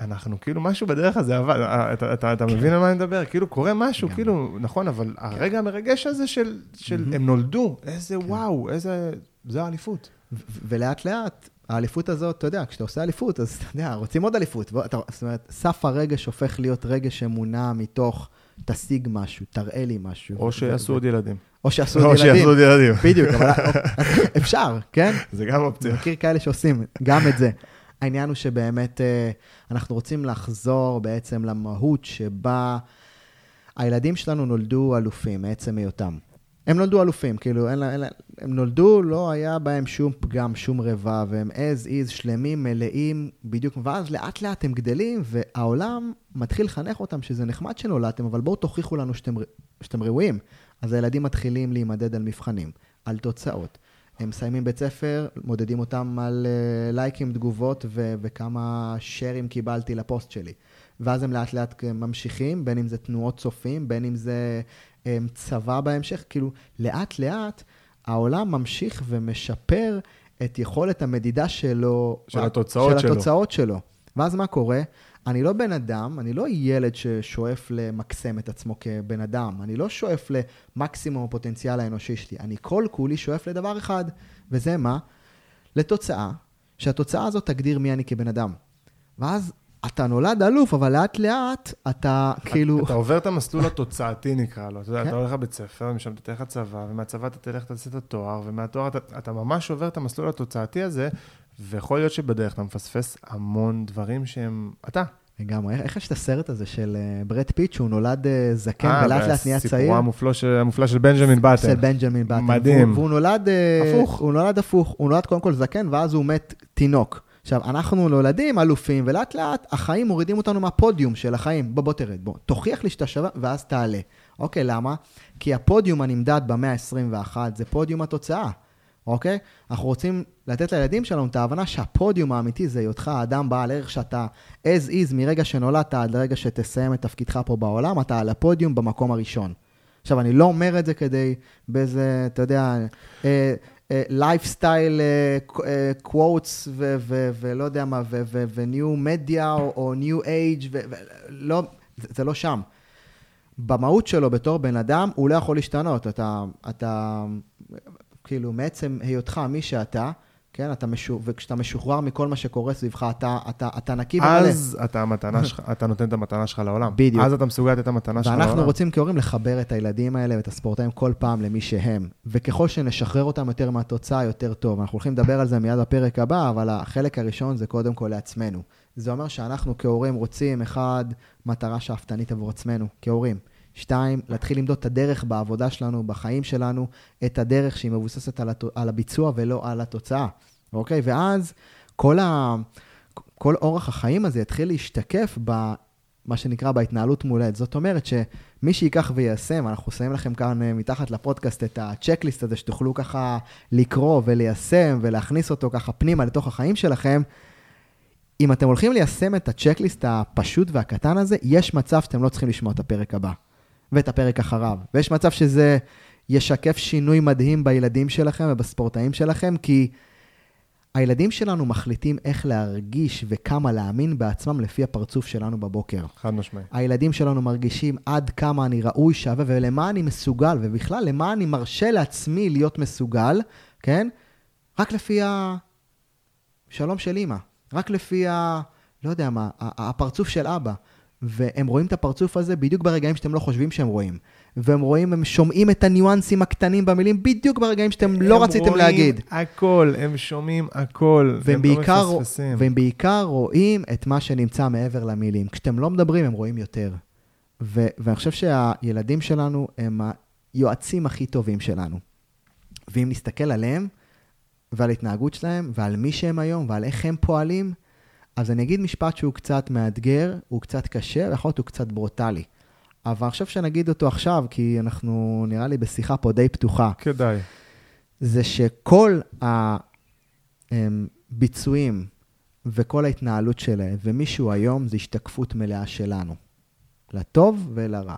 אנחנו כאילו, משהו בדרך הזה עבד, אה, אתה, אתה, אתה מבין על מה אני מדבר? כאילו, קורה משהו, כאילו, נכון, אבל הרגע המרגש הזה של, של הם נולדו, איזה כן. וואו, איזה, זה האליפות. ולאט לאט, האליפות הזאת, אתה יודע, כשאתה עושה אליפות, אז אתה יודע, רוצים עוד אליפות. אתה, זאת אומרת, סף הרגש הופך להיות רגש שמונע מתוך, תשיג משהו, תראה לי משהו. או שיעשו עוד ילדים. או שיעשו עוד ילדים. או שיעשו עוד ילדים. בדיוק, אבל אפשר, כן? זה גם אופציה. אני מכיר כאלה שעושים גם את זה. העניין הוא שבאמת אה, אנחנו רוצים לחזור בעצם למהות שבה הילדים שלנו נולדו אלופים מעצם היותם. הם נולדו אלופים, כאילו, אין, אין, הם נולדו, לא היה בהם שום פגם, שום רבע, והם as is, שלמים, מלאים, בדיוק, ואז לאט לאט הם גדלים, והעולם מתחיל לחנך אותם שזה נחמד שנולדתם, אבל בואו תוכיחו לנו שאתם, שאתם ראויים. אז הילדים מתחילים להימדד על מבחנים, על תוצאות. הם מסיימים בית ספר, מודדים אותם על uh, לייקים, תגובות ו- וכמה שרים קיבלתי לפוסט שלי. ואז הם לאט לאט ממשיכים, בין אם זה תנועות צופים, בין אם זה um, צבא בהמשך, כאילו לאט לאט העולם ממשיך ומשפר את יכולת המדידה שלו. של התוצאות של שלו. התוצאות שלו. ואז מה קורה? אני לא בן אדם, אני לא ילד ששואף למקסם את עצמו כבן אדם, אני לא שואף למקסימום הפוטנציאל האנושי שלי, אני כל כולי שואף לדבר אחד, וזה מה? לתוצאה, שהתוצאה הזאת תגדיר מי אני כבן אדם. ואז אתה נולד אלוף, אבל לאט לאט אתה כאילו... אתה עובר את המסלול התוצאתי נקרא לו. אתה יודע, אתה כן. הולך לבית ספר, ומשם אתה תלך לצבא, ומהצבא אתה תלך, תעשה את התואר, ומהתואר אתה ממש עובר את המסלול התוצאתי הזה, ויכול להיות שבדרך אתה מפספס המון דברים שהם אתה. לגמרי. איך- יש את הסרט הזה של אה, ברד פיט, שהוא נולד אה, זקן אה, ולאט לאט נהיה צעיר? סיפורו המופלא של- המופלא של בנג'מין באטן. של בנג'מין באטן. מדהים. והוא, והוא נולד... אה, הפוך. הוא נולד הפוך. הוא נולד קודם כל זקן, ואז הוא מת תינוק. עכשיו, אנחנו נולדים אלופים, ולאט לאט החיים מורידים אותנו מהפודיום של החיים. בוא, בוא תרד, בוא. תוכיח לי שאתה שווה, ואז תעלה. אוקיי, למה? כי הפודיום הנמדד במאה ה-21 זה פודיום התוצאה. אוקיי? אנחנו רוצים לתת לילדים שלנו את ההבנה שהפודיום האמיתי זה היותך האדם בעל ערך שאתה as is מרגע שנולדת עד לרגע שתסיים את תפקידך פה בעולם, אתה על הפודיום במקום הראשון. עכשיו, אני לא אומר את זה כדי באיזה, אתה יודע, lifestyle quotes ולא יודע מה, ו new media או new age ולא, זה לא שם. במהות שלו בתור בן אדם, הוא לא יכול להשתנות. אתה, אתה כאילו, מעצם היותך מי שאתה, כן, אתה משו... וכשאתה משוחרר מכל מה שקורה סביבך, אתה, אתה, אתה נקי ומלא. אז אתה, המתנה שלך, אתה נותן את המתנה שלך לעולם. בדיוק. אז אתה מסוגל לתת את המתנה שלך לעולם. ואנחנו רוצים כהורים לחבר את הילדים האלה ואת הספורטאים כל פעם למי שהם. וככל שנשחרר אותם יותר מהתוצאה, יותר טוב. אנחנו הולכים לדבר על זה מיד בפרק הבא, אבל החלק הראשון זה קודם כל לעצמנו. זה אומר שאנחנו כהורים רוצים, אחד, מטרה שאפתנית עבור עצמנו, כהורים. שתיים, להתחיל למדוד את הדרך בעבודה שלנו, בחיים שלנו, את הדרך שהיא מבוססת על, הת... על הביצוע ולא על התוצאה, אוקיי? ואז כל, ה... כל אורח החיים הזה יתחיל להשתקף ב... מה שנקרא בהתנהלות מול עד. זאת אומרת שמי שיקח ויישם, אנחנו שמים לכם כאן אה, מתחת לפודקאסט את הצ'קליסט הזה, שתוכלו ככה לקרוא וליישם ולהכניס אותו ככה פנימה לתוך החיים שלכם, אם אתם הולכים ליישם את הצ'קליסט הפשוט והקטן הזה, יש מצב שאתם לא צריכים לשמוע את הפרק הבא. ואת הפרק אחריו. ויש מצב שזה ישקף שינוי מדהים בילדים שלכם ובספורטאים שלכם, כי הילדים שלנו מחליטים איך להרגיש וכמה להאמין בעצמם לפי הפרצוף שלנו בבוקר. חד משמעי. הילדים שלנו מרגישים עד כמה אני ראוי, שווה, ולמה אני מסוגל, ובכלל, למה אני מרשה לעצמי להיות מסוגל, כן? רק לפי השלום של אימא. רק לפי ה... לא יודע מה, הפרצוף של אבא. והם רואים את הפרצוף הזה בדיוק ברגעים שאתם לא חושבים שהם רואים. והם רואים, הם שומעים את הניואנסים הקטנים במילים בדיוק ברגעים שאתם לא רציתם להגיד. הם רואים הכל, הם שומעים הכל, והם בעיקר, לא מפספסים. והם בעיקר רואים את מה שנמצא מעבר למילים. כשאתם לא מדברים, הם רואים יותר. ו- ואני חושב שהילדים שלנו הם היועצים הכי טובים שלנו. ואם נסתכל עליהם, ועל ההתנהגות שלהם, ועל מי שהם היום, ועל איך הם פועלים, אז אני אגיד משפט שהוא קצת מאתגר, הוא קצת קשה, ויכול להיות הוא קצת ברוטלי. אבל אני חושב שנגיד אותו עכשיו, כי אנחנו נראה לי בשיחה פה די פתוחה. כדאי. זה שכל הביצועים וכל ההתנהלות שלהם, ומישהו היום, זה השתקפות מלאה שלנו. לטוב ולרע.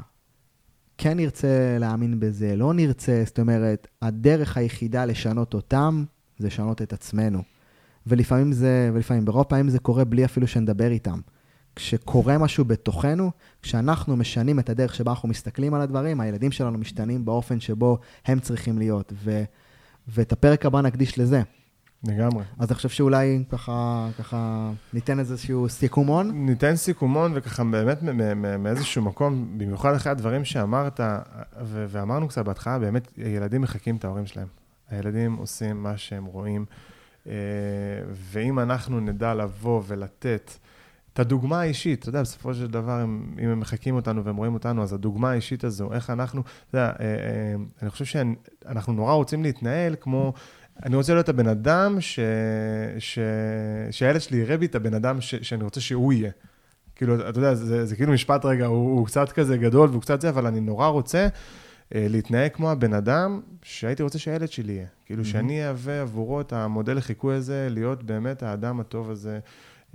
כן נרצה להאמין בזה, לא נרצה, זאת אומרת, הדרך היחידה לשנות אותם, זה לשנות את עצמנו. ולפעמים זה, ולפעמים, ברוב פעמים זה קורה בלי אפילו שנדבר איתם. כשקורה משהו בתוכנו, כשאנחנו משנים את הדרך שבה אנחנו מסתכלים על הדברים, הילדים שלנו משתנים באופן שבו הם צריכים להיות. ו, ואת הפרק הבא נקדיש לזה. לגמרי. אז אני חושב שאולי ככה, ככה ניתן איזשהו סיכומון. ניתן סיכומון, וככה באמת מאיזשהו מקום, במיוחד אחרי הדברים שאמרת, ו- ואמרנו קצת בהתחלה, באמת, ילדים מחקים את ההורים שלהם. הילדים עושים מה שהם רואים, ואם אנחנו נדע לבוא ולתת את הדוגמה האישית, אתה יודע, בסופו של דבר, אם, הם מחקים אותנו והם רואים אותנו, אז הדוגמה האישית הזו, איך אנחנו, אתה יודע, אה, אה, אני חושב שאנחנו נורא רוצים להתנהל כמו... אני רוצה להיות הבן אדם ש... ש... שהילד שלי יראה בי את הבן אדם ש... שאני רוצה שהוא יהיה. כאילו, אתה יודע, זה, זה כאילו משפט רגע, הוא, הוא קצת כזה גדול והוא קצת זה, אבל אני נורא רוצה אה, להתנהג כמו הבן אדם שהייתי רוצה שהילד שלי יהיה. כאילו, שאני אהווה עבורו את המודל לחיקוי הזה, להיות באמת האדם הטוב הזה.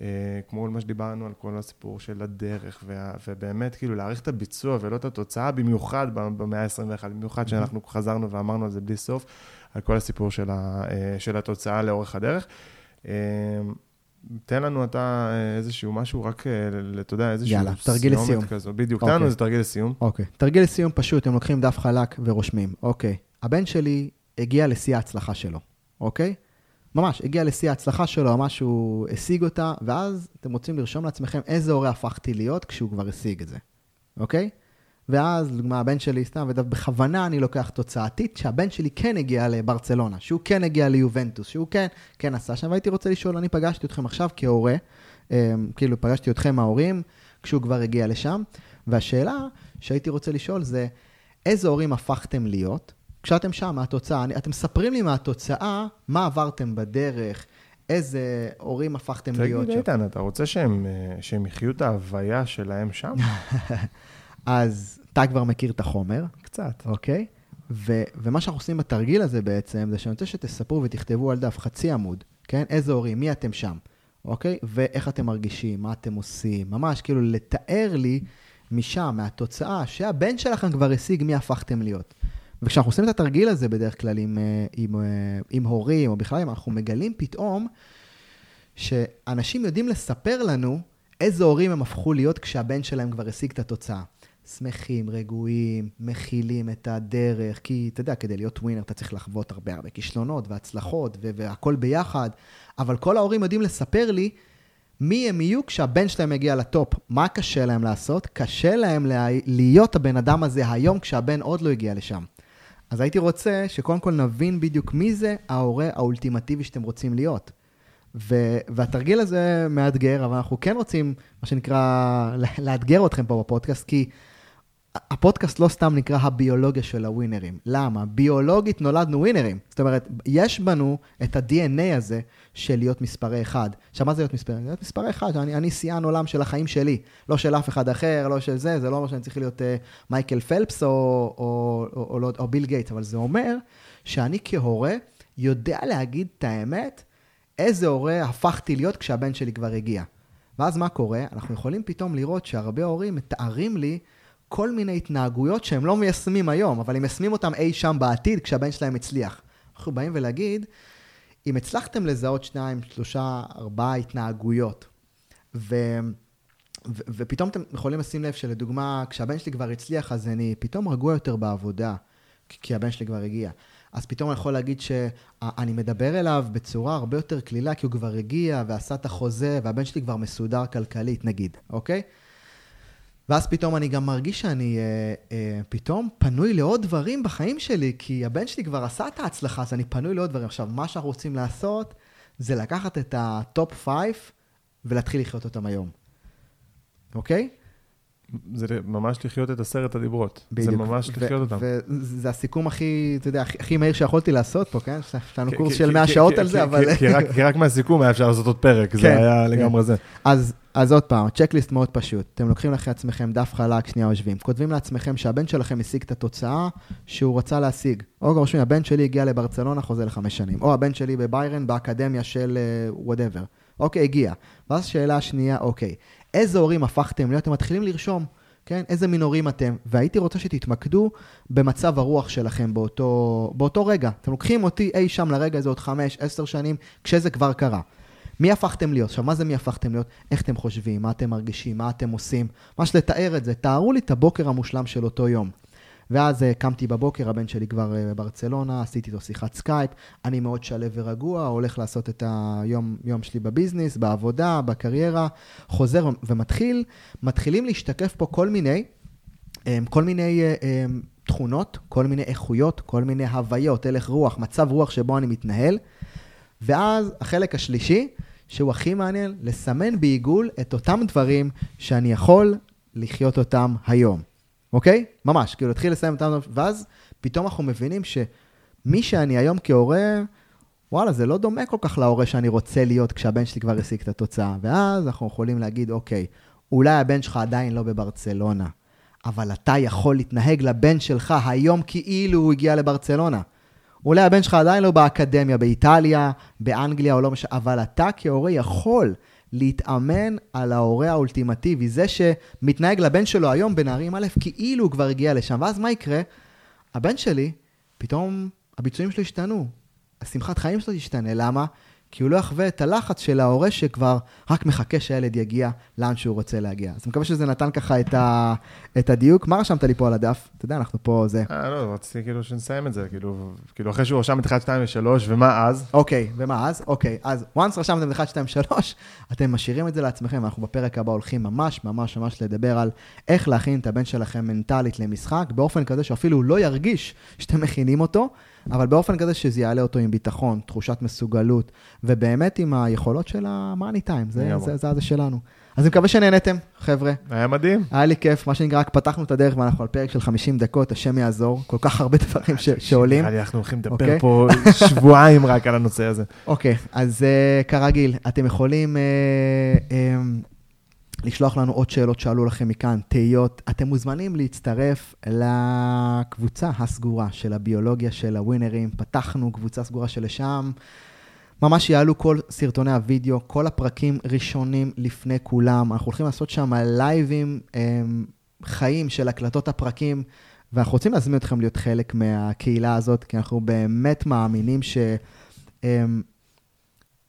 אה, כמו מה שדיברנו על כל הסיפור של הדרך, וה, ובאמת כאילו להעריך את הביצוע ולא את התוצאה, במיוחד במאה ה-21, במיוחד שאנחנו חזרנו ואמרנו על זה בלי סוף, על כל הסיפור של, ה, אה, של התוצאה לאורך הדרך. אה, תן לנו אתה איזשהו משהו, רק, אתה יודע, איזשהו יאללה, תרגיל לסיום. כזו. בדיוק, אוקיי. תן לנו איזה תרגיל לסיום. אוקיי. תרגיל לסיום פשוט, הם לוקחים דף חלק ורושמים. אוקיי. הבן שלי הגיע לשיא ההצלחה שלו, אוקיי? ממש, הגיע לשיא ההצלחה שלו, ממש הוא השיג אותה, ואז אתם רוצים לרשום לעצמכם איזה הורה הפכתי להיות כשהוא כבר השיג את זה, אוקיי? ואז, לדוגמה, הבן שלי, סתם, ובכוונה אני לוקח תוצאתית, שהבן שלי כן הגיע לברצלונה, שהוא כן הגיע ליובנטוס, שהוא כן, כן עשה שם, והייתי רוצה לשאול, אני פגשתי אתכם עכשיו כהורה, אה, כאילו פגשתי אתכם ההורים, כשהוא כבר הגיע לשם, והשאלה שהייתי רוצה לשאול זה, איזה הורים הפכתם להיות? כשאתם שם, מה התוצאה? אתם מספרים לי מה התוצאה, מה עברתם בדרך, איזה הורים הפכתם תגיד, להיות תגיד, שם. איתן, אתה רוצה שהם, אה, שהם יחיו את ההוויה שלהם שם? אז אתה כבר מכיר את החומר, קצת. אוקיי? ו- ומה שאנחנו עושים בתרגיל הזה בעצם, זה שאני רוצה שתספרו ותכתבו על דף חצי עמוד, כן? איזה הורים, מי אתם שם, אוקיי? ואיך אתם מרגישים, מה אתם עושים, ממש כאילו לתאר לי משם, מהתוצאה, שהבן שלכם כבר השיג מי הפכתם להיות. וכשאנחנו עושים את התרגיל הזה בדרך כלל עם, אה, עם, אה, עם הורים, או בכלל, אם אנחנו מגלים פתאום שאנשים יודעים לספר לנו איזה הורים הם הפכו להיות כשהבן שלהם כבר השיג את התוצאה. שמחים, רגועים, מכילים את הדרך, כי אתה יודע, כדי להיות ווינר אתה צריך לחוות הרבה הרבה כישלונות והצלחות והכל ביחד, אבל כל ההורים יודעים לספר לי מי הם יהיו כשהבן שלהם יגיע לטופ. מה קשה להם לעשות? קשה להם לה- להיות הבן אדם הזה היום כשהבן עוד לא הגיע לשם. אז הייתי רוצה שקודם כל נבין בדיוק מי זה ההורה האולטימטיבי שאתם רוצים להיות. ו- והתרגיל הזה מאתגר, אבל אנחנו כן רוצים, מה שנקרא, לאתגר אתכם פה בפודקאסט, כי הפודקאסט לא סתם נקרא הביולוגיה של הווינרים. למה? ביולוגית נולדנו ווינרים. זאת אומרת, יש בנו את ה-DNA הזה של להיות מספרי אחד. עכשיו, מה זה להיות מספרי? להיות מספרי אחד, אני, אני שיאן עולם של החיים שלי, לא של אף אחד אחר, לא של זה, זה לא אומר שאני צריך להיות uh, מייקל פלפס או, או, או, או, או, או ביל גייטס, אבל זה אומר שאני כהורה יודע להגיד את האמת, איזה הורה הפכתי להיות כשהבן שלי כבר הגיע. ואז מה קורה? אנחנו יכולים פתאום לראות שהרבה הורים מתארים לי כל מיני התנהגויות שהם לא מיישמים היום, אבל הם מיישמים אותם אי שם בעתיד כשהבן שלהם הצליח. אנחנו באים ולהגיד, אם הצלחתם לזהות שניים, שלושה, ארבעה התנהגויות, ו... ו- ופתאום אתם יכולים לשים לב שלדוגמה, כשהבן שלי כבר הצליח, אז אני פתאום רגוע יותר בעבודה, כי- הבן שלי כבר הגיע. אז פתאום אני יכול להגיד שאני מדבר אליו בצורה הרבה יותר קלילה, כי הוא כבר הגיע ועשה את החוזה, והבן שלי כבר מסודר כלכלית, נגיד, אוקיי? ואז פתאום אני גם מרגיש שאני אה, אה, פתאום פנוי לעוד דברים בחיים שלי, כי הבן שלי כבר עשה את ההצלחה, אז אני פנוי לעוד דברים. עכשיו, מה שאנחנו רוצים לעשות, זה לקחת את ה top five ולהתחיל לחיות אותם היום. אוקיי? זה ממש לחיות את עשרת הדיברות. זה בדיוק. ממש ו- לחיות אותם. וזה הסיכום הכי, אתה יודע, הכי, הכי מהיר שיכולתי לעשות פה, כן? יש לנו קורס של כי- 100 כי- שעות על זה, אבל... כי רק- מהסיכום היה אפשר לעשות עוד פרק, זה כן, היה. לגמרי זה. אז, אז עוד פעם, checklist מאוד פשוט. אתם לוקחים לכם לעצמכם דף חלק, שנייה יושבים. כותבים לעצמכם שהבן שלכם השיג את התוצאה שהוא רצה להשיג. או רושמים, הבן שלי הגיע לברצלונה, חוזה לחמש שנים. או הבן שלי בביירן, באקדמיה של whatever. אוקיי, הגיע. ואז שאלה שנייה, אוקיי, איזה הורים הפכתם להיות? אתם מתחילים לרשום. כן? איזה מין הורים אתם? והייתי רוצה שתתמקדו במצב הרוח שלכם באותו, באותו רגע. אתם לוקחים אותי אי שם לרגע הזה עוד חמש, עשר שנים, כשזה כבר קרה. מי הפכתם להיות? עכשיו, מה זה מי הפכתם להיות? איך אתם חושבים? מה אתם מרגישים? מה אתם עושים? ממש לתאר את זה. תארו לי את הבוקר המושלם של אותו יום. ואז אה, קמתי בבוקר, הבן שלי כבר אה, בברצלונה, עשיתי איתו שיחת סקייפ, אני מאוד שלו ורגוע, הולך לעשות את היום יום שלי בביזנס, בעבודה, בקריירה, חוזר ומתחיל, מתחילים להשתקף פה כל מיני, um, כל מיני תכונות, כל מיני איכויות, כל מיני הוויות, הלך רוח, מצב רוח שבו אני מתנהל. ואז החלק השלישי, שהוא הכי מעניין, לסמן בעיגול את אותם דברים שאני יכול לחיות אותם היום. אוקיי? ממש, כאילו להתחיל לסיים אותם, ואז פתאום אנחנו מבינים שמי שאני היום כהורה, וואלה, זה לא דומה כל כך להורה שאני רוצה להיות כשהבן שלי כבר השיג את התוצאה. ואז אנחנו יכולים להגיד, אוקיי, אולי הבן שלך עדיין לא בברצלונה, אבל אתה יכול להתנהג לבן שלך היום כאילו הוא הגיע לברצלונה. אולי הבן שלך עדיין לא באקדמיה, באיטליה, באנגליה או לא משנה, אבל אתה כהורה יכול להתאמן על ההורה האולטימטיבי, זה שמתנהג לבן שלו היום בנערים א', כאילו הוא כבר הגיע לשם. ואז מה יקרה? הבן שלי, פתאום הביצועים שלו השתנו, השמחת חיים שלו תשתנה. למה? כי הוא לא יחווה את הלחץ של ההורה שכבר רק מחכה שהילד יגיע לאן שהוא רוצה להגיע. אז אני מקווה שזה נתן ככה את, ה, את הדיוק. מה רשמת לי פה על הדף? אתה יודע, אנחנו פה זה. אה, לא, רציתי כאילו שנסיים את זה, כאילו, כאילו אחרי שהוא רשם את 1, 2 ו-3, ומה אז? אוקיי, ומה אז? אוקיי, אז once רשמתם את 1, 2, 3, אתם משאירים את זה לעצמכם, אנחנו בפרק הבא הולכים ממש ממש ממש לדבר על איך להכין את הבן שלכם מנטלית למשחק, באופן כזה שאפילו לא ירגיש שאתם מכינים אותו, אבל באופן כזה שזה יעלה אותו עם ביטחון, תחושת מסוגלות, ובאמת עם היכולות של המאני טיים, זה, לגמרי. זה, זה, זה שלנו. אז אני מקווה שנהנתם, חבר'ה. היה מדהים. היה לי כיף, מה שנקרא, רק פתחנו את הדרך ואנחנו על פרק של 50 דקות, השם יעזור, כל כך הרבה דברים ש- שעולים. נראה לי אנחנו הולכים לדבר אוקיי. פה שבועיים רק על הנושא הזה. אוקיי, אז uh, כרגיל, אתם יכולים uh, um, לשלוח לנו עוד שאלות שעלו לכם מכאן, תהיות. אתם מוזמנים להצטרף לקבוצה הסגורה של הביולוגיה של הווינרים. פתחנו קבוצה סגורה שלשם. ממש יעלו כל סרטוני הוידאו, כל הפרקים ראשונים לפני כולם. אנחנו הולכים לעשות שם לייבים um, חיים של הקלטות הפרקים, ואנחנו רוצים להזמין אתכם להיות חלק מהקהילה הזאת, כי אנחנו באמת מאמינים ש... um,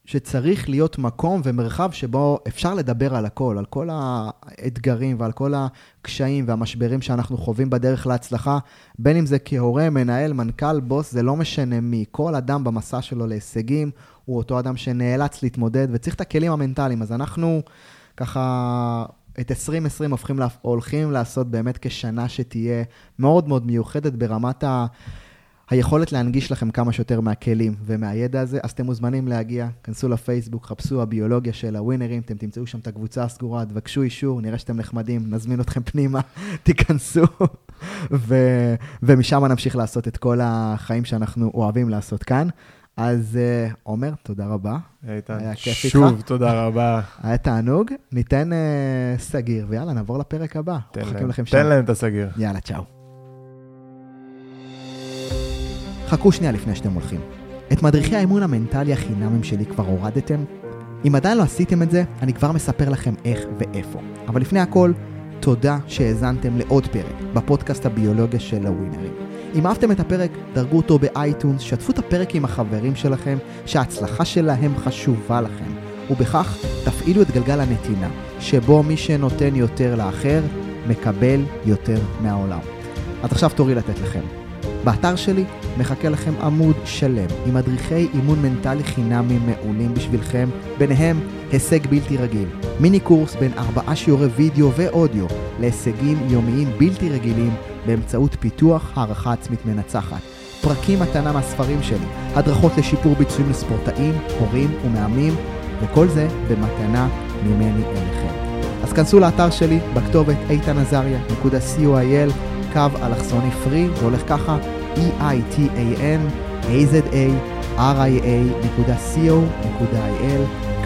שצריך להיות מקום ומרחב שבו אפשר לדבר על הכל, על כל האתגרים ועל כל הקשיים והמשברים שאנחנו חווים בדרך להצלחה, בין אם זה כהורה, מנהל, מנכ"ל, בוס, זה לא משנה מי. כל אדם במסע שלו להישגים הוא אותו אדם שנאלץ להתמודד וצריך את הכלים המנטליים. אז אנחנו ככה את 2020 הופכים, לה, הולכים לעשות באמת כשנה שתהיה מאוד מאוד מיוחדת ברמת ה... היכולת להנגיש לכם כמה שיותר מהכלים ומהידע הזה, אז אתם מוזמנים להגיע, כנסו לפייסבוק, חפשו הביולוגיה של הווינרים, אתם תמצאו שם את הקבוצה הסגורה, תבקשו אישור, נראה שאתם נחמדים, נזמין אתכם פנימה, תיכנסו, ו- ומשם נמשיך לעשות את כל החיים שאנחנו אוהבים לעשות כאן. אז uh, עומר, תודה רבה. איתן, היה כיף שוב, איתך. תודה רבה. היה תענוג, ניתן uh, סגיר, ויאללה, נעבור לפרק הבא. תן להם- לכם תן. להם את הסגיר. יאללה, צ'או. חכו שנייה לפני שאתם הולכים. את מדריכי האימון המנטלי החינמים שלי כבר הורדתם? אם עדיין לא עשיתם את זה, אני כבר מספר לכם איך ואיפה. אבל לפני הכל, תודה שהאזנתם לעוד פרק בפודקאסט הביולוגיה של הווינרים. אם אהבתם את הפרק, דרגו אותו באייטונס, שתפו את הפרק עם החברים שלכם, שההצלחה שלהם חשובה לכם. ובכך תפעילו את גלגל הנתינה, שבו מי שנותן יותר לאחר, מקבל יותר מהעולם. אז עכשיו תורי לתת לכם. באתר שלי מחכה לכם עמוד שלם עם מדריכי אימון מנטלי חינמיים מעולים בשבילכם, ביניהם הישג בלתי רגיל, מיני קורס בין ארבעה שיעורי וידאו ואודיו להישגים יומיים בלתי רגילים באמצעות פיתוח הערכה עצמית מנצחת. פרקים מתנה מהספרים שלי, הדרכות לשיפור ביצועים לספורטאים, הורים ומאמנים, וכל זה במתנה ממני אליכם. אז כנסו לאתר שלי בכתובת איתנעזריה.co.il, קו אלכסוני פרי, זה הולך ככה, E e-i-t-a-n a-z-a-r-i-a.co.il,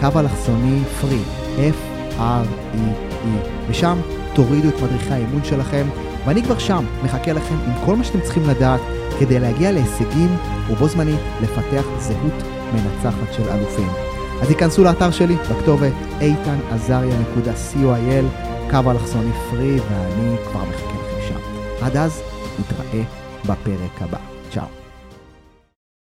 קו אלכסוני פרי, F-R-E-E, ושם תורידו את מדריכי האימון שלכם, ואני כבר שם, מחכה לכם עם כל מה שאתם צריכים לדעת כדי להגיע להישגים ובו זמנית לפתח זהות מנצחת של אלופים. אז היכנסו לאתר שלי בכתובת איתנעזריה.co.il, קו אלכסוני פרי, ואני כבר מחכה לכם שם. עד אז, נתראה בפרק הבא. צ'או.